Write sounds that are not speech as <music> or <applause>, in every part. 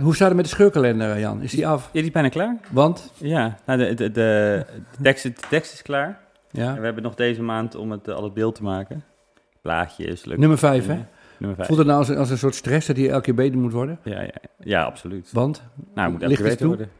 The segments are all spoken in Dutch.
Hoe staat het met de scheurkalender, Jan? Is die af? Ja, die is bijna klaar. Want? Ja, nou, de, de, de, tekst, de tekst is klaar. Ja. En we hebben nog deze maand om het, eh, al het beeld te maken. Plaatjes, leuk. Nummer 5, hè? Nummer 5. Voelt het nou als een, als een soort stress dat hij elke keer beter moet worden? Ja, ja, ja, absoluut. Want? Nou, het moet elke keer beter worden.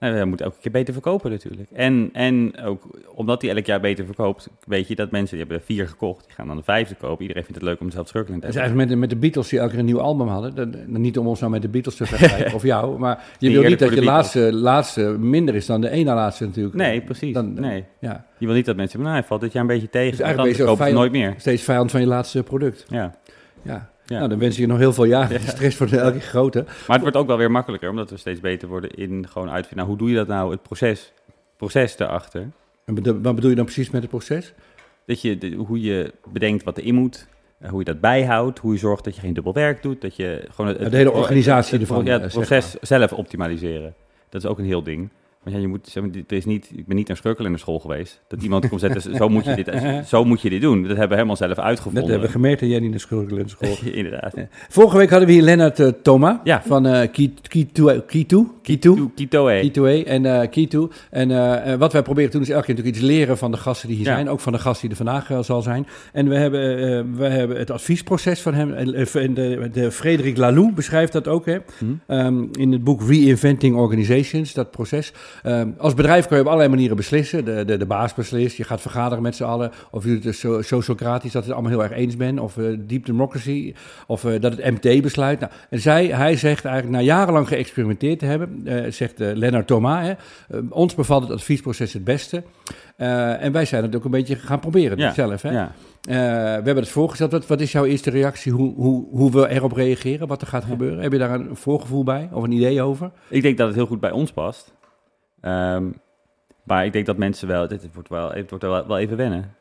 Nou, hij moet elke keer beter verkopen natuurlijk. En, en ook omdat hij elk jaar beter verkoopt, weet je dat mensen, die hebben er vier gekocht, die gaan dan de vijfde kopen. Iedereen vindt het leuk om dezelfde schurkeling te hebben. eigenlijk met, de- met de Beatles die elke keer een nieuw album hadden. Dat- niet om ons nou met de Beatles te <laughs> vergelijken of jou, maar je wil niet dat je laatste, laatste minder is dan de ene na laatste natuurlijk. Nee, precies. Dan, nee. Ja, Je wil niet dat mensen, nou, hij valt dit jaar een beetje tegen, Dus eigenlijk dan ben je kopen nooit meer. steeds vijand van je laatste product. Ja. Ja. Ja. Nou, dan wens ik je nog heel veel jaren. <laughs> Ja. De stress wordt elke keer groter. Maar het wordt ook wel weer makkelijker, omdat we steeds beter worden in gewoon uitvinden. Nou, hoe doe je dat nou, het proces, proces daarachter? En wat bedoel je dan precies met het proces? Dat je, de- hoe je bedenkt wat erin moet, eh, hoe je dat bijhoudt, hoe je zorgt dat je geen dubbel werk doet, dat je gewoon het, de hele organisatie het, ervan, ja, eh, het zeg proces zelf optimaliseren. Dat is ook een heel ding. Want ja, je moet, zeg maar, er is niet, ik ben niet naar Schrukkel in de school geweest. Dat iemand komt zetten, zo moet, je dit, zo moet je dit doen. Dat hebben we helemaal zelf Dat uitgevonden. hebben we gemerkt dat jij niet naar Schulden school. Inderdaad. Vorige week hadden we hier Lennart eh, Thoma Ja. van eh Kitu. Kitu. Kitu. Kitu. Kitoe. Kitoe en eh Kitu. En eh, eh, wat wij proberen te doen is elke keer natuurlijk iets leren van de gasten die hier Ja. zijn. Ook van de gast die er vandaag eh, zal zijn. En we hebben, eh, we hebben het adviesproces van hem. eh, En de, de Frederik Laloux beschrijft dat ook hè? Hm? Ehm, in het boek Reinventing Organizations, dat proces. Ehm, als bedrijf kan je op allerlei manieren beslissen. De, de, de baas beslist, je gaat vergaderen met z'n allen. Of je het so- sociocratisch, dat je het allemaal heel erg eens bent. Of eh, deep democracy. Of eh, dat het MT besluit. Nou, en zij, hij zegt eigenlijk, na jarenlang geëxperimenteerd te hebben, eh, zegt Lennart Thomas, hè, ons bevalt het adviesproces het beste. En wij zijn het ook een beetje gaan proberen Ja. zelf. Hè? Ja. We hebben het voorgesteld. Wat, wat is jouw eerste reactie? Hoe, hoe, hoe we erop reageren? Wat er gaat gebeuren? Heb je daar een voorgevoel bij? Of een idee over? Ik denk dat het heel goed bij ons past. Ehm, maar ik denk dat mensen wel, dit wordt wel, het wordt wel, wel even wennen.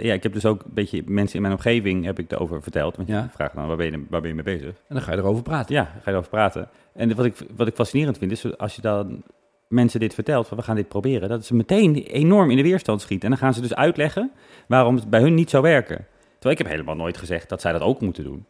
Ja, ik heb dus ook een beetje mensen in mijn omgeving heb ik erover verteld. Want Ja. je vraagt dan, waar ben je, waar ben je mee bezig? En dan ga je erover praten. Ja, ga je erover praten. En wat ik, wat ik fascinerend vind, is als je dan mensen dit vertelt, van we gaan dit proberen, dat ze meteen enorm in de weerstand schieten. En dan gaan ze dus uitleggen waarom het bij hun niet zou werken. Terwijl ik heb helemaal nooit gezegd dat zij dat ook moeten doen.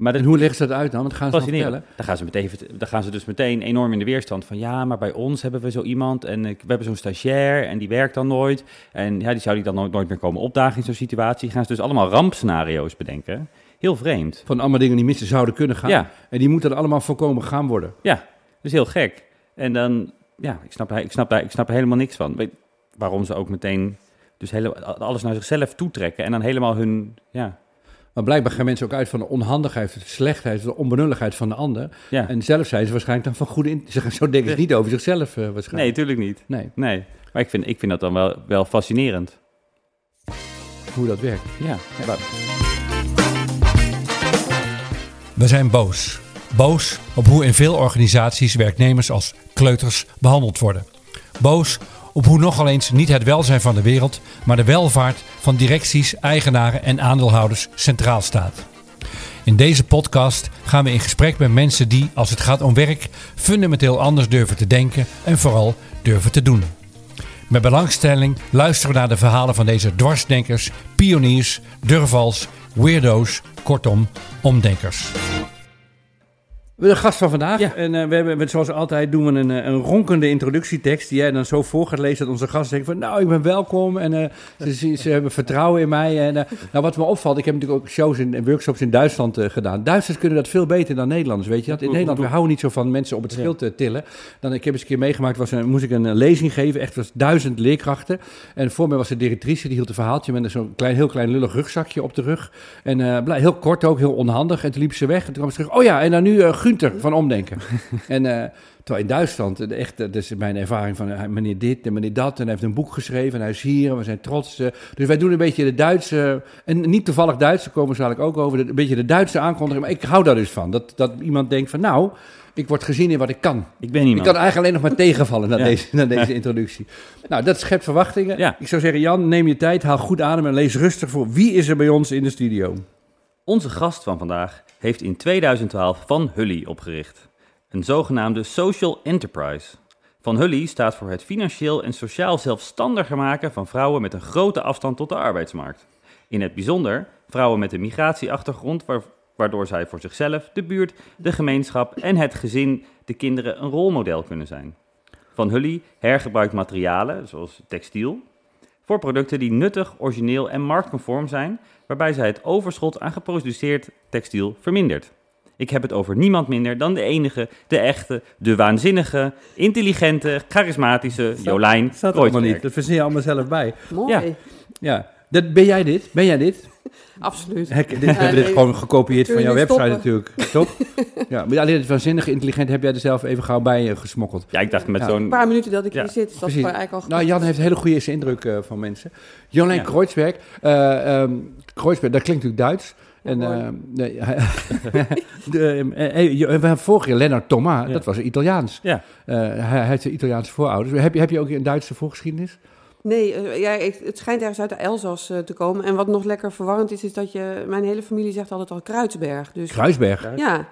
Maar dat En hoe leggen ze dat uit dan? Wat gaan ze dan vertellen? Dan gaan, ze meteen, dan gaan ze dus meteen enorm in de weerstand van ja, maar bij ons hebben we zo iemand en we hebben zo'n stagiair en die werkt dan nooit. En ja, die zou die dan nooit, nooit meer komen opdagen in zo'n situatie. Gaan ze dus allemaal rampscenario's bedenken. Heel vreemd. Van allemaal dingen die missen zouden kunnen gaan. Ja, En die moeten er allemaal voorkomen gaan worden. ja, dat is heel gek. En dan, ja, ik snap, ik snap, daar- ik snap er helemaal niks van. Weet- Waarom ze ook meteen dus hele, alles naar zichzelf toetrekken en dan helemaal hun, ja, Maar blijkbaar gaan mensen ook uit van de onhandigheid, de slechtheid, de onbenulligheid van de ander. ja. En zelf zijn ze waarschijnlijk dan van goede... In ze gaan zo denken ze niet over zichzelf eh, Nee, waarschijnlijk. natuurlijk niet. Nee. Nee, maar ik vind, ik vind dat dan wel, wel fascinerend. hoe dat werkt. Ja, maar- We zijn boos. Boos op hoe in veel organisaties werknemers als kleuters behandeld worden. Boos op hoe nogal eens niet het welzijn van de wereld, maar de welvaart van directies, eigenaren en aandeelhouders centraal staat. In deze podcast gaan we in gesprek met mensen die, als het gaat om werk, fundamenteel anders durven te denken en vooral durven te doen. Met belangstelling luisteren we naar de verhalen van deze dwarsdenkers, pioniers, durvals, weirdo's, kortom, omdenkers. De gast van vandaag. Ja. En eh, we hebben, zoals altijd, doen we een, eh, een ronkende introductietekst. Die jij dan zo voor gaat lezen dat onze gast denkt van... Nou, ik ben welkom en eh, ze, ze, ze hebben vertrouwen in mij. En, nou, wat me opvalt, ik heb natuurlijk ook shows en, en workshops in Duitsland gedaan. Duitsers kunnen dat veel beter dan Nederlanders, weet je dat? In Nederland, we houden niet zo van mensen op het schild te tillen. Dan, ik heb eens een keer meegemaakt, was een, moest ik een lezing geven. Echt, was duizend leerkrachten. En voor mij was de directrice, die hield een verhaaltje met zo'n klein, heel klein lullig rugzakje op de rug. En heel kort ook, heel onhandig. En toen liep ze weg en toen kwam ze terug. Oh ja, en dan nu Gunther van Omdenken. <laughs> en eh, terwijl in Duitsland, echt, dat is mijn ervaring van eh, meneer dit en meneer dat. En hij heeft een boek geschreven en hij is hier en we zijn trots. eh. dus wij doen een beetje de Duitse, en niet toevallig Duits, daar komen we dadelijk ook over, een beetje de Duitse aankondiging. Maar ik hou daar dus van. Dat, dat iemand denkt van nou, ik word gezien in wat ik kan. ik ben Ik iemand. kan eigenlijk alleen nog maar <laughs> tegenvallen na, Ja. deze, na <laughs> deze introductie. Nou, dat schept verwachtingen. Ja. Ik zou zeggen, Jan, neem je tijd, haal goed adem en lees rustig voor. Wie is er bij ons in de studio? Onze gast van vandaag heeft in 2012 Van Hully opgericht. Een zogenaamde social enterprise. Van Hully staat voor het financieel en sociaal zelfstandiger maken van vrouwen met een grote afstand tot de arbeidsmarkt. In het bijzonder vrouwen met een migratieachtergrond waar- waardoor zij voor zichzelf, de buurt, de gemeenschap en het gezin, de kinderen een rolmodel kunnen zijn. Van Hully hergebruikt materialen, zoals textiel, voor producten die nuttig, origineel en marktconform zijn, waarbij zij het overschot aan geproduceerd textiel vermindert. Ik heb het over niemand minder dan de enige, de echte, de waanzinnige, intelligente, charismatische Jolijn Dat staat er allemaal niet. Dat verzin je allemaal zelf bij. Mooi. Ja. Ja. Dat, ben jij dit? Ben jij dit? <laughs> Absoluut. Hek, dit we hebben dit nee. gewoon gekopieerd van jouw website natuurlijk. Toch? Ja, maar alleen het waanzinnige intelligent heb jij er zelf even gauw bij eh, gesmokkeld. Ja, ik dacht met Ja. Een zo'n... paar minuten dat ik Ja, hier zit, is dat precies. eigenlijk al Nou, Jan heeft een hele goede eerste indruk eh, van mensen. Jolijn Ja. Kreuzberg. eh, ehm, Kreuzberg, dat klinkt natuurlijk Duits. En, Mooi. eh, nee, <laughs> de, eh, eh, je- we hebben vorig jaar Lennart Thomas, Ja. dat was Italiaans. Ja. Eh, hij, hij heeft de Italiaanse voorouders. Heb je, heb je ook een Duitse voorgeschiedenis? Nee, eh, ja, ik- het schijnt ergens uit de Elzas eh, te komen. En wat nog lekker verwarrend is, is dat je... Mijn hele familie zegt altijd al Kruidsberg. Dus Kruisberg. ja,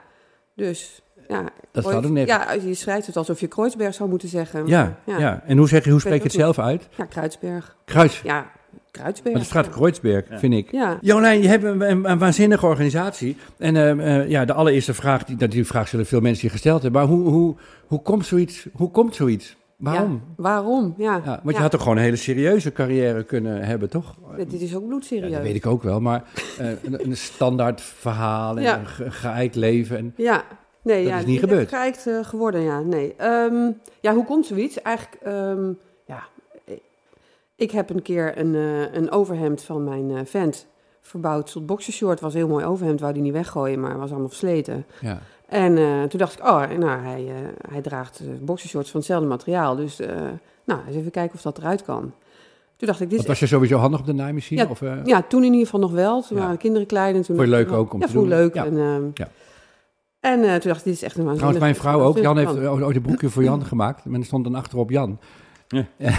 dus... Ja, Dat staat ook nergens. Ja, je schrijft het alsof je Kreuzberg zou moeten zeggen. Ja, ja. ja. En hoe, zeg je, hoe spreek je het zelf uit? Ja, Kruidsberg. Kruis. Ja, Kruidsberg. Maar het staat Kreuzberg, Ja. vind ik. Ja. Jolijn, je hebt een, een, een waanzinnige organisatie. En eh, ja, de allereerste vraag, die, dat die vraag zullen veel mensen je gesteld hebben. Maar hoe, hoe, hoe komt zoiets? Hoe komt zoiets? Waarom? Ja, waarom? Ja. Ja, want je had toch gewoon een hele serieuze carrière kunnen hebben, toch? Dit is ook Ja, bloedserieus. dat weet ik ook wel, maar eh, <laughs> een, een standaard verhaal en een ge- geëikt leven. En, Ja, nee, Dat ja, is niet gebeurd. geëikt eh, geworden, ja. Nee. Ehm, ja, hoe komt zoiets? Eigenlijk, ehm, ja, ik heb een keer een, eh, een overhemd van mijn eh, vent verbouwd tot boxershort. Was een heel mooi overhemd, wou die niet weggooien, maar was allemaal versleten. ja. En eh, toen dacht ik, oh, nou, hij, eh, hij draagt eh, boxershorts van hetzelfde materiaal. Dus, eh, nou, eens even kijken of dat eruit kan. Toen dacht ik, dit is was je sowieso handig op de naaimachine? Ja, of, ja, toen in ieder geval nog wel. Toen Ja. waren de kinderen klein. En toen Vond je leuk ook om ja, te doen? leuk. Ja. En, ehm, Ja. en eh, toen dacht ik, dit is echt een waanzinnig... Trouwens, mijn vrouw ook. Jan heeft ooit een <laughs> broekje voor Jan gemaakt. En er stond dan achterop Jan. Ja. <laughs>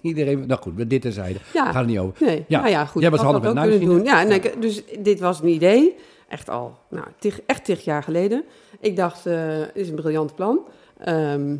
Iedereen, nou goed, dit terzijde. Ja, Gaat er niet over. nee. Ja. Nou ja, goed. Jij was handig dat met doen. naaimachine. Ja, nee, ik- dus dit was een idee. Echt al, nou, tig, echt tig jaar geleden. Ik dacht, eh dit is een briljant plan. Ehm,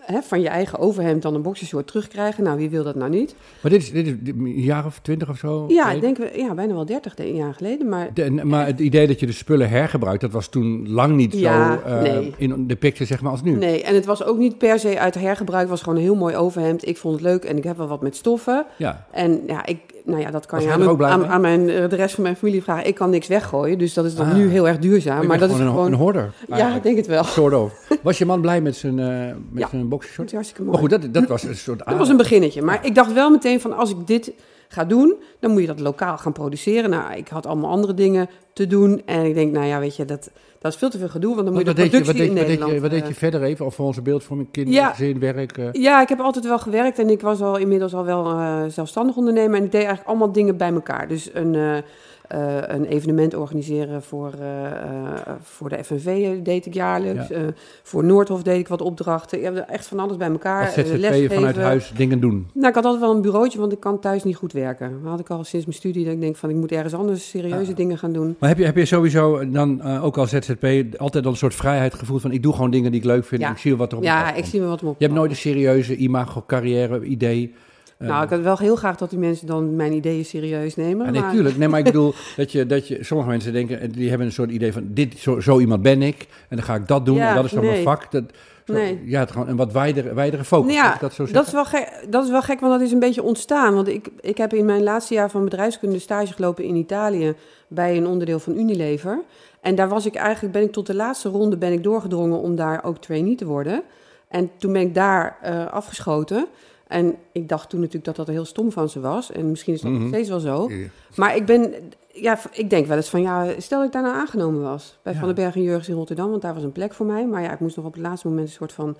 hè, van je eigen overhemd dan een boxershort terugkrijgen. Nou, wie wil dat nou niet? Maar dit is, dit is een jaar of twintig of zo? Ja, ik denk ja, bijna wel dertig jaar geleden. Maar De- maar het idee dat je de spullen hergebruikt, dat was toen lang niet Ja, zo eh, nee. in de picture, zeg maar, als nu. Nee, en het was ook niet per se uit hergebruik. Het was gewoon een heel mooi overhemd. Ik vond het leuk en ik heb wel wat met stoffen. Ja, En ja, ik, nou ja, dat kan je aan, aan, mijn, de rest van mijn familie vragen. Ik kan niks weggooien, dus dat is dan Ah. nu heel erg duurzaam. Maar dat is gewoon een, gewoon... een hoorder. ja, ik denk het wel. Soort of. Was je man blij met zijn, eh met Ja. zijn Dat boxershort? hartstikke Maar goed, dat, dat was een soort dat was een beginnetje. Maar ik dacht wel meteen van, als ik dit ga doen, dan moet je dat lokaal gaan produceren. Nou, ik had allemaal andere dingen te doen. En ik denk, nou ja, weet je, dat, dat is veel te veel gedoe. Want dan moet Wat je de je, wat productie deed, je- in wat deed je, Nederland... wat deed je eh, verder even? Of voor onze beeldvorming, kind, Ja. gezin, werk? eh? Ja, ik heb altijd wel gewerkt en ik was al inmiddels al wel eh, zelfstandig ondernemer. En ik deed eigenlijk allemaal dingen bij elkaar. Dus een, eh, een evenement organiseren voor, eh, eh, voor de FNV deed ik jaarlijks. Ja. Voor Noordhof deed ik wat opdrachten. Ik heb echt van alles bij elkaar. Lesgeven. vanuit huis dingen doen. Nou, ik had altijd wel een bureautje, want ik kan thuis niet goed werken. Dat had ik al sinds mijn studie dat ik denk van ik moet ergens anders serieuze Ah. dingen gaan doen. Maar heb je, heb je sowieso dan ook als ZZP altijd al een soort vrijheid gevoeld van ik doe gewoon dingen die ik leuk vind Ja. en ik zie wat er op Ja, ik zie wat om op. Je hebt nooit een serieuze imago, carrière, idee. Eh, Nou, ik had wel heel graag dat die mensen dan mijn ideeën serieus nemen. Ja, nee, maar- tuurlijk. Nee, maar ik bedoel <laughs> dat je, dat je... Sommige mensen denken, eh, die hebben een soort idee van... Dit, zo, zo iemand ben ik en dan ga ik dat doen Ja, en dat is dan mijn vak. Dat, zo, Nee. Ja, het gewoon een wat wijdere, wijdere focus. Nou ja, dat zo Dat is, wel gek, dat is wel gek, want dat is een beetje ontstaan. Want ik, ik heb in mijn laatste jaar van bedrijfskunde stage gelopen in Italië bij een onderdeel van Unilever. En daar was ik eigenlijk, ben ik tot de laatste ronde ben ik doorgedrongen om daar ook trainee te worden. En toen ben ik daar eh, afgeschoten. En ik dacht toen natuurlijk dat dat heel stom van ze was. En misschien is dat nog Mhm. steeds wel zo. Ja. Maar ik ben, ja, ik denk wel eens van, ja, stel dat ik daar nou aangenomen was. Bij Ja. Van den Berg en Jurgens in Rotterdam, want daar was een plek voor mij. Maar ja, ik moest nog op het laatste moment een soort van,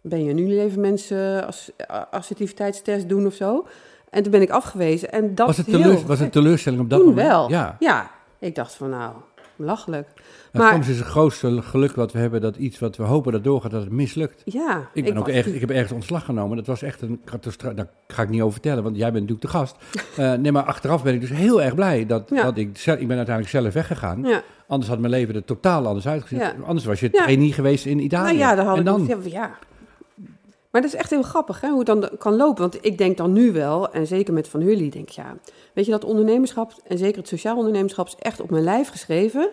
ben je een Unilever mensen as, assertiviteitstest doen of zo. En toen ben ik afgewezen. En dat Was het, heel was het een teleurstelling op dat Toen moment? wel. Ja. Ja, ik dacht van, nou, belachelijk. Maar Maar- soms is het grootste geluk wat we hebben dat iets wat we hopen dat doorgaat, dat het mislukt. Ja, Ik, ben ook erg, ik heb ergens ontslag genomen. Dat was echt een catastrofe. Daar ga ik niet over vertellen, want jij bent natuurlijk de gast. <laughs> Eh, nee, maar achteraf ben ik dus heel erg blij dat, Ja. dat ik... zelf- Ik ben uiteindelijk zelf weggegaan. Ja, Anders had mijn leven er totaal anders uitgezien. Ja. Anders was je trainee geweest in Italië. nou ja, daar had en ik dan? ja, ja. Maar dat is echt heel grappig, hè, hoe het dan kan lopen. Want ik denk dan nu wel, en zeker met Van Hully, denk ik, ja... Weet je, dat ondernemerschap, en zeker het sociaal ondernemerschap... is echt op mijn lijf geschreven.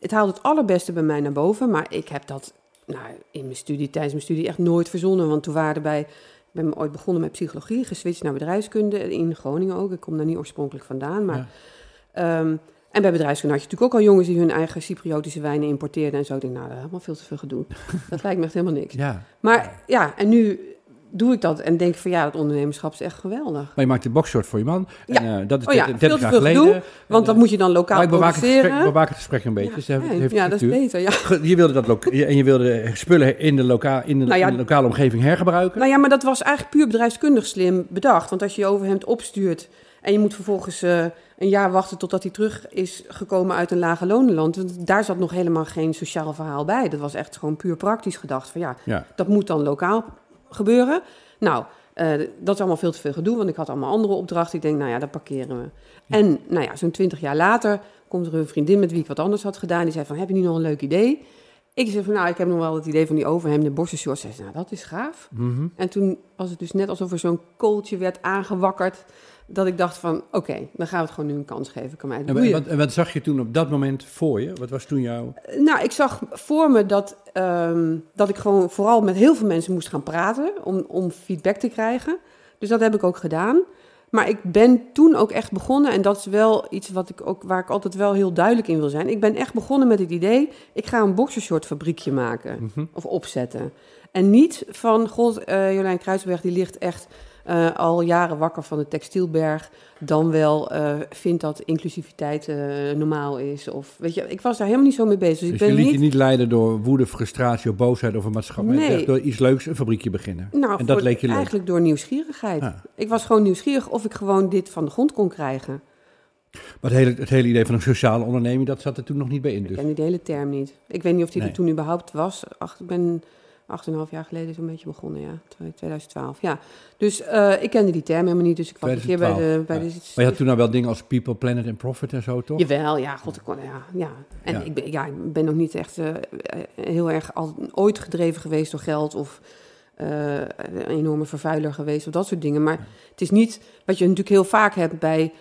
Het haalt het allerbeste bij mij naar boven. Maar ik heb dat nou, in mijn studie, tijdens mijn studie, echt nooit verzonnen. Want toen waren bij... Ik ben ooit begonnen met psychologie, geswitcht naar bedrijfskunde. In Groningen ook. Ik kom daar niet oorspronkelijk vandaan, maar... Ehm, en bij bedrijfskunde had je natuurlijk ook al jongens die hun eigen Cypriotische wijnen importeerden en zo. Ik denk, nou, dat is helemaal veel te veel gedoe. <laughs> dat lijkt me echt helemaal niks. Ja. Maar ja, en nu doe ik dat en denk van ja, dat ondernemerschap is echt geweldig. Maar je maakt de boxshort voor je man. Ja. En, uh, dat is oh ja, 30 veel te veel geleden. gedoe, want dat En, moet je dan lokaal maar ik bewaak het, produceren. het gesprek een beetje. Ja, Dus heeft- ja, heeft ja, dat is beter, ja. Je wilde, dat loka- en je wilde spullen in de, loka in de, Nou ja, in de lokale omgeving hergebruiken. Nou ja, maar dat was eigenlijk puur bedrijfskundig slim bedacht. Want als je je overhemd opstuurt en je moet vervolgens eh, een jaar wachten totdat hij terug is gekomen uit een lage lonenland. Want daar zat nog helemaal geen sociaal verhaal bij. Dat was echt gewoon puur praktisch gedacht. Van ja, ja. dat moet dan lokaal gebeuren. Nou, eh, dat is allemaal veel te veel gedoe, want ik had allemaal andere opdrachten. Ik denk, nou ja, dat parkeren we. En nou ja, zo'n twintig jaar later komt er een vriendin met wie ik wat anders had gedaan. Die zei van, heb je nu nog een leuk idee? Ik zei van, nou, ik heb nog wel het idee van die overhemden, borstenshorts. Zij zei, nou, dat is gaaf. Mhm. En toen was het dus net alsof er zo'n kooltje werd aangewakkerd. Dat ik dacht van, oké, dan gaan we het gewoon nu een kans geven. Kan mij het En, wat, en wat zag je toen op dat moment voor je? Wat was toen jouw... Nou, ik zag voor me dat, ehm, dat ik gewoon vooral met heel veel mensen moest gaan praten om, om feedback te krijgen. Dus dat heb ik ook gedaan. Maar ik ben toen ook echt begonnen, en dat is wel iets wat ik ook, waar ik altijd wel heel duidelijk in wil zijn. Ik ben echt begonnen met het idee, ik ga een boxershort fabriekje maken Mhm. of opzetten. En niet van, god, eh, Jolijn Kruisberg die ligt echt eh, al jaren wakker van de textielberg. Dan wel eh, vindt dat inclusiviteit eh, normaal is. Of, weet je, ik was daar helemaal niet zo mee bezig. Dus, Dus ik je ben liet niet... je niet leiden door woede, frustratie of boosheid over maatschappij. Nee. door iets leuks, een fabriekje beginnen. Nou, en dat leek je leuk. eigenlijk door nieuwsgierigheid. Ja. Ik was gewoon nieuwsgierig of ik gewoon dit van de grond kon krijgen. Maar het hele, het hele idee van een sociale onderneming, dat zat er toen nog niet bij in. Ik Dus. ken die hele term niet. Ik weet niet of die Nee. er toen überhaupt was. Ach, ik ben 8,5 jaar geleden zo'n beetje begonnen, ja. 2012, ja. Dus eh, ik kende die term helemaal niet. Dus ik was een keer bij de... 2012, Bij ja. de Maar je had toen nou wel dingen als People, Planet en Profit en zo, toch? Jawel, ja, god, ik kon, ja, ja. En Ja. Ik, ben, ja, ik ben nog niet echt eh, eh, heel erg al, ooit gedreven geweest door geld of een enorme vervuiler geweest of dat soort dingen. Maar het is niet wat je natuurlijk heel vaak hebt bij,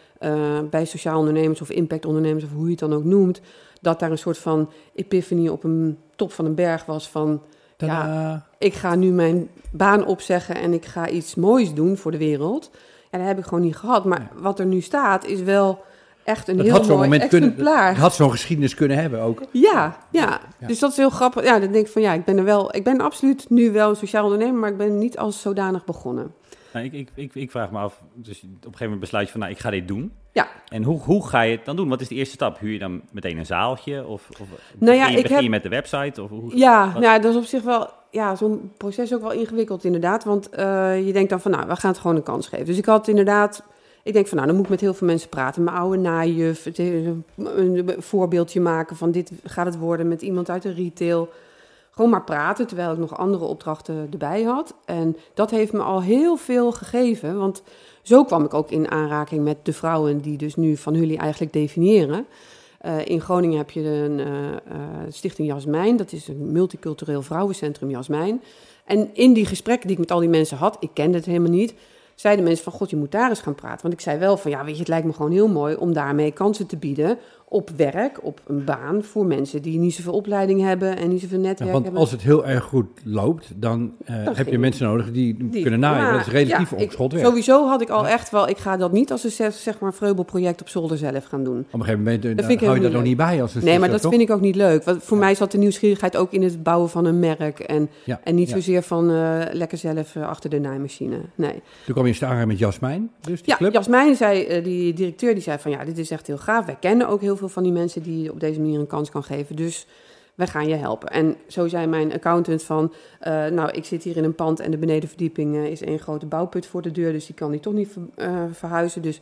bij sociaal ondernemers of impactondernemers of hoe je het dan ook noemt, dat daar een soort van epiphany op een top van een berg was van Tadaa. ik ga nu mijn baan opzeggen en ik ga iets moois doen voor de wereld. En dat heb ik gewoon niet gehad. Maar wat er nu staat is wel echt een Dat heel mooi moment kunnen, exemplaar. had zo'n geschiedenis kunnen hebben ook. Ja, ja, Ja. Dus dat is heel grappig. Ja, dan denk ik van ja, ik ben er wel. Ik ben absoluut nu wel een sociaal ondernemer, maar ik ben niet als zodanig begonnen. Nou, ik, ik, ik, ik vraag me af, dus op een gegeven moment besluit je van, nou, ik ga dit doen. Ja. En hoe, hoe ga je het dan doen? Wat is de eerste stap? Huur je dan meteen een zaaltje? Of, of Nou ja, begin, je, ik begin heb- je met de website? Of hoe, Ja, Wat- nou, dat is op zich wel. Ja, zo'n proces ook wel ingewikkeld inderdaad. Want eh, je denkt dan van nou, we gaan het gewoon een kans geven. Dus ik had inderdaad. Ik denk van nou, dan moet ik met heel veel mensen praten. Mijn oude eh, een voorbeeldje maken van dit gaat het worden met iemand uit de retail. Gewoon maar praten, terwijl ik nog andere opdrachten erbij had. En dat heeft me al heel veel gegeven. Want zo kwam ik ook in aanraking met de vrouwen die dus nu van jullie eigenlijk definiëren. Eh, in Groningen heb je een eh, eh, stichting Jasmijn. Dat is een multicultureel vrouwencentrum Jasmijn. En in die gesprekken die ik met al die mensen had, ik kende het helemaal niet, zeiden mensen van, god, je moet daar eens gaan praten. Want ik zei wel van, ja, weet je, het lijkt me gewoon heel mooi om daarmee kansen te bieden op werk, op een baan, voor mensen die niet zoveel opleiding hebben en niet zoveel Ja, netwerk want hebben. als het heel erg goed loopt, dan eh, heb je mensen nodig die, Die- kunnen naaien. dat is relatief ja, werk. Sowieso had ik al Ja. echt wel, ik ga dat niet als een zeg, maar vreubelproject op zolder zelf gaan doen. Op een gegeven moment eh, ik hou je dat nog niet bij. Als een Nee, maar CISO, dat toch? vind ik ook niet leuk. Want voor mij zat de nieuwsgierigheid ook in het bouwen van een merk. En, Ja, en niet ja. zozeer van eh, lekker zelf eh, achter de naaimachine. Nee. Toen kwam je in met Jasmijn, dus die Ja, club. Jasmijn zei, eh, die directeur, die zei van ja, dit is echt heel gaaf. Wij kennen ook heel veel van die mensen die je op deze manier een kans kan geven. Dus wij gaan je helpen. En zo zei mijn accountant van, eh, nou, ik zit hier in een pand en de benedenverdieping eh, is één grote bouwput voor de deur. Dus die kan die toch niet eh, verhuizen. Dus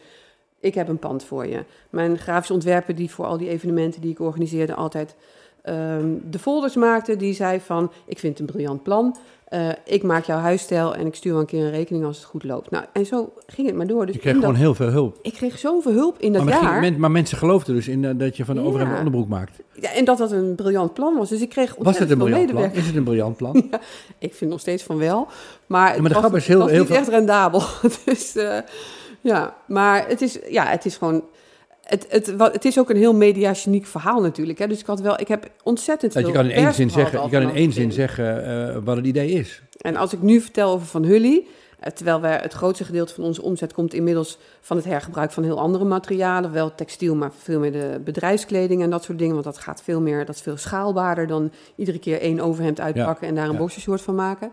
ik heb een pand voor je. Mijn grafische ontwerper die voor al die evenementen die ik organiseerde altijd ehm, de folders maakte, die zei van, ik vind het een briljant plan. Eh, ik maak jouw huisstijl en ik stuur wel een keer een rekening als het goed loopt. Nou, en zo ging het maar door. Dus Je kreeg dat- gewoon heel veel hulp. ik kreeg zoveel hulp in dat Maar, jaar. maar mensen geloofden dus in eh, dat je van de Ja. overhemd een onderbroek maakt. Ja, en dat dat een briljant plan was. Dus ik kreeg Was het een briljant plan? Is het een briljant plan? <laughs> Ik vind nog steeds van wel. Maar het maar was, is heel- het was heel niet echt rendabel. <laughs> dus eh, ja, maar het is, ja, het is gewoon... Het, het, wat, het is ook een heel mediageniek verhaal natuurlijk. Hè? Dus ik, had wel, ik heb ontzettend Dat veel je kan in één zin zeggen, je kan in één zin zeggen eh, wat het idee is. En als ik nu vertel over Van Hully... eh, terwijl wij, het grootste gedeelte van onze omzet komt inmiddels van het hergebruik van heel andere materialen. Wel textiel, maar veel meer de bedrijfskleding en dat soort dingen. Want dat gaat veel meer, dat is veel schaalbaarder dan iedere keer één overhemd uitpakken en daar een ja. boxershort van maken.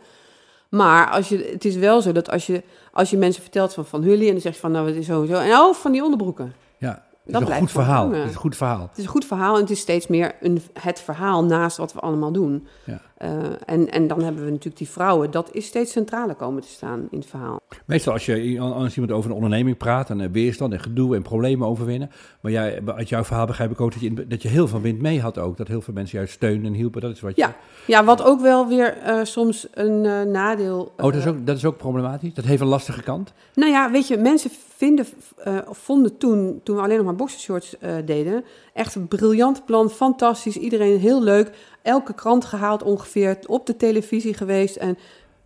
Maar als je, het is wel zo dat als je, als je mensen vertelt van Van Hully en dan zeg je van nou het is sowieso. En oh, van die onderbroeken. Ja, het is Dat een goed verhaal. Het is een goed verhaal. Het is een goed verhaal en het is steeds meer een, het verhaal naast wat we allemaal doen. Ja. Eh, en, en dan hebben we natuurlijk die vrouwen. Dat is steeds centraler komen te staan in het verhaal. Meestal als je als iemand over een onderneming praat en eh, weerstand en gedoe en problemen overwinnen. Maar jij, uit jouw verhaal begrijp ik ook dat je, dat je heel veel wind mee had ook. Dat heel veel mensen juist steunen en hielpen. Dat is wat je... Ja, ja wat ook wel weer eh, soms een nadeel... Oh, dat is, ook, dat is ook problematisch? Dat heeft een lastige kant? Nou ja, weet je, mensen vinden, of vonden toen, toen we alleen nog maar boxershorts deden, echt een briljant plan, fantastisch, iedereen heel leuk. Elke krant gehaald ongeveer, op de televisie geweest en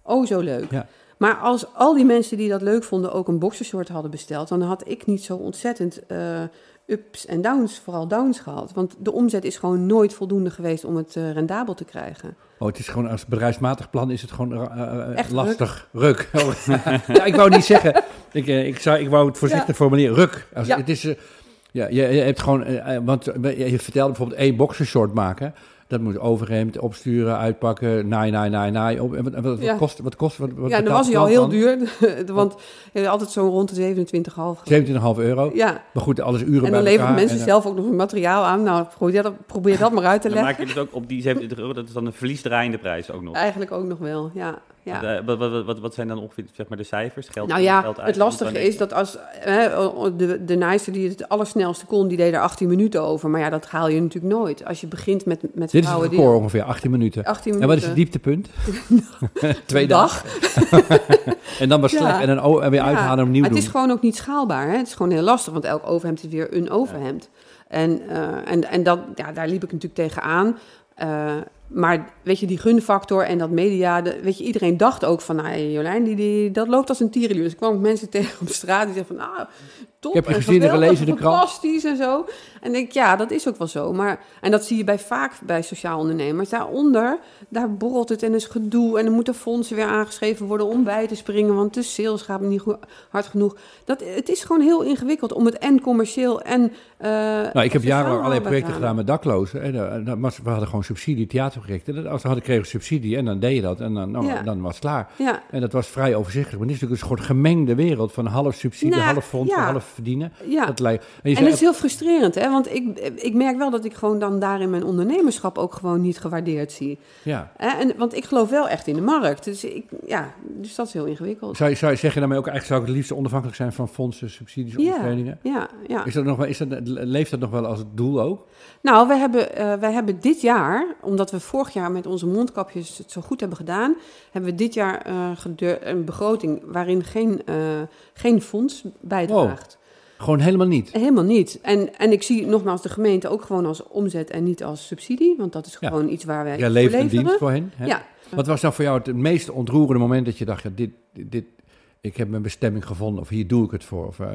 oh zo leuk. Ja. Maar als al die mensen die dat leuk vonden ook een boxershort hadden besteld, dan had ik niet zo ontzettend eh, ups en downs, vooral downs gehad. Want de omzet is gewoon nooit voldoende geweest om het eh, rendabel te krijgen. Oh, het is gewoon als bedrijfsmatig plan is het gewoon eh, Echt lastig. Ruk. <laughs> Ja, ik wou niet zeggen. Ik, ik, zou, ik wou het voorzichtig Ja. formuleren. Ruk. Als, Ja. Het is, ja, je, je hebt gewoon, eh, eh, want eh, je vertelde bijvoorbeeld één boxershort maken. Dat moet overhemd, opsturen, uitpakken, naai, naai, naai, naai. Op, en wat, wat, wat Ja. kost, wat kost, wat, wat ja, dan was hij al heel duur, <laughs> want je had altijd zo rond de 27,5. dan? 17,5 euro. Ja, Maar goed, alles uren en dan leveren mensen en, zelf ook nog een materiaal aan. Nou, probeer dat, probeer dat maar uit te Dan leggen. maak je dus ook op die 27 euro, dat is dan een verliesdraaiende prijs ook nog. Eigenlijk ook nog wel, ja. Ja. Eh, Wat, wat, wat, wat zijn dan ongeveer zeg maar, de cijfers? Geld, Nou ja, geld uit, het lastige is dat als hè, de, de naaister die het allersnelste kon, die deed er 18 minuten over. Maar ja, dat haal je natuurlijk nooit. Als je begint met, met Dit is het vrouwen record ongeveer, 18 minuten. die 18 En minuten... wat is het dieptepunt? <laughs> <laughs> Twee dagen. <laughs> En dan was Ja. slecht en dan en weer Ja, uithalen en opnieuw Het doen. is gewoon ook niet schaalbaar. Hè? Het is gewoon heel lastig, want elk overhemd is weer een overhemd. En, eh, en, en dat, ja, daar liep ik natuurlijk tegenaan. Eh maar weet je, die gunfactor en dat media, weet je, iedereen dacht ook van, nou, Jolijn, die, die, dat loopt als een tierenlier. Dus ik kwam mensen tegen op straat die zeiden van, nou, top. Ik heb je en gezien en geweldig, gelezen de krant. Fantastisch en zo. En ik denk, ja, dat is ook wel zo. Maar, en dat zie je bij, vaak bij sociaal ondernemers. Daaronder, daar borrelt het en is gedoe. En er moeten fondsen weer aangeschreven worden om bij te springen. Want de sales gaat niet goed, hard genoeg. Dat, het is gewoon heel ingewikkeld om het en commercieel en eh Nou, ik heb jarenlang allerlei projecten te gedaan met daklozen. En, eh, we hadden gewoon subsidie, theaterprojecten. Dat- Als we hadden, kregen subsidie en dan deed je dat. En dan, nou, Ja. dan was het klaar. Ja, En dat was vrij overzichtelijk. Maar dit is natuurlijk een soort gemengde wereld van half subsidie, Nou, half fonds, ja. half verdienen. ja. Dat lijkt, en dat is heel frustrerend, hè? Want ik, ik merk wel dat ik gewoon dan daar in mijn ondernemerschap ook gewoon niet gewaardeerd zie. ja. En, want ik geloof wel echt in de markt. Dus, ik, ja, dus dat is heel ingewikkeld. Zou je, zou je zeggen daarmee ook eigenlijk zou ik het liefst onafhankelijk zijn van fondsen, subsidies, Ja. ondersteuningen? Ja, ja. Is dat nog wel, is dat, leeft dat nog wel als doel ook? Nou, wij hebben, eh, wij hebben dit jaar, omdat we vorig jaar met onze mondkapjes het zo goed hebben gedaan, hebben we dit jaar eh, een begroting waarin geen, eh, geen fonds bijdraagt. Gewoon helemaal niet. Helemaal niet. En, en ik zie nogmaals de gemeente ook gewoon als omzet en niet als subsidie, want dat is Ja. gewoon iets waar wij voor leeft een dienst voor hen. Hè? Ja, Wat was nou voor jou het meest ontroerende moment dat je dacht, ja, dit, dit, ik heb mijn bestemming gevonden of hier doe ik het voor? Of, eh,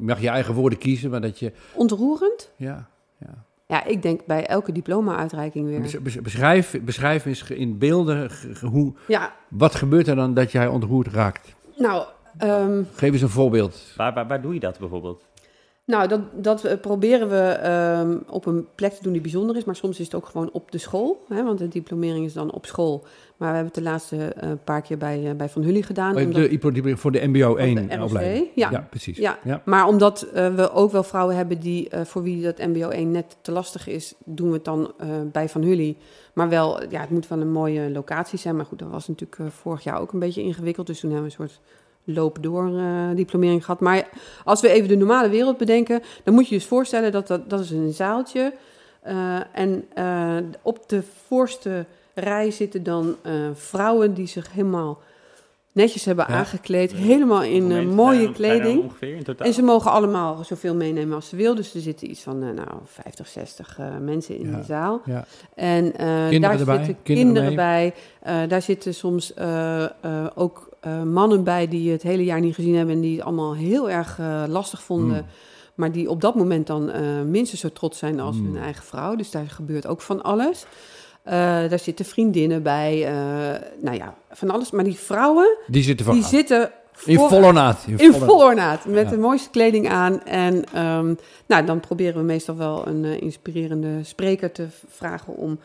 mag je eigen woorden kiezen, maar dat je, ontroerend. ja, ja. Ja, ik denk bij elke diploma-uitreiking weer. Bes- bes- Beschrijf, beschrijf eens in beelden hoe, Ja, wat gebeurt er dan dat jij ontroerd raakt? nou, ehm, Geef eens een voorbeeld. Waar, waar, waar doe je dat bijvoorbeeld? Nou, dat, dat eh, proberen we ehm, op een plek te doen die bijzonder is. Maar soms is het ook gewoon op de school. Hè, want de diplomering is dan op school. Maar we hebben het de laatste eh, paar keer bij, eh, bij Van Hully gedaan. Oh, omdat- de, IPO die- voor de MBO 1 de ROC, opleiding. ja. precies. Ja. Ja. Maar omdat eh, we ook wel vrouwen hebben die, eh, voor wie dat MBO 1 net te lastig is, doen we het dan eh, bij Van Hully. Maar wel, ja, het moet wel een mooie locatie zijn. Maar goed, dat was natuurlijk vorig jaar ook een beetje ingewikkeld. Dus toen hebben we een soort loop door eh, diplomering gehad. Maar als we even de normale wereld bedenken, dan moet je je dus voorstellen dat dat, dat is een zaaltje. Eh, en eh, op de voorste rij zitten dan eh, vrouwen die zich helemaal netjes hebben Ja. aangekleed. Helemaal in eh, mooie kleding. ongeveer in totaal? En ze mogen allemaal zoveel meenemen als ze wil. Dus er zitten iets van eh, nou, 50, 60 eh, mensen in de zaal. Ja. En daar erbij? zitten Kinderen kinderen, bij. Daar zitten soms ook mannen bij die het hele jaar niet gezien hebben en die het allemaal heel erg lastig vonden. Mm. Maar die op dat moment dan minstens zo trots zijn als Mm. hun eigen vrouw. Dus daar gebeurt ook van alles. Eh, daar zitten vriendinnen bij. eh, nou ja, van alles. Maar die vrouwen, Die zitten van die zitten in vol ornaat. In vol ornaat, met Ja. de mooiste kleding aan. En ehm, nou, dan proberen we meestal wel een eh, inspirerende spreker te vragen om,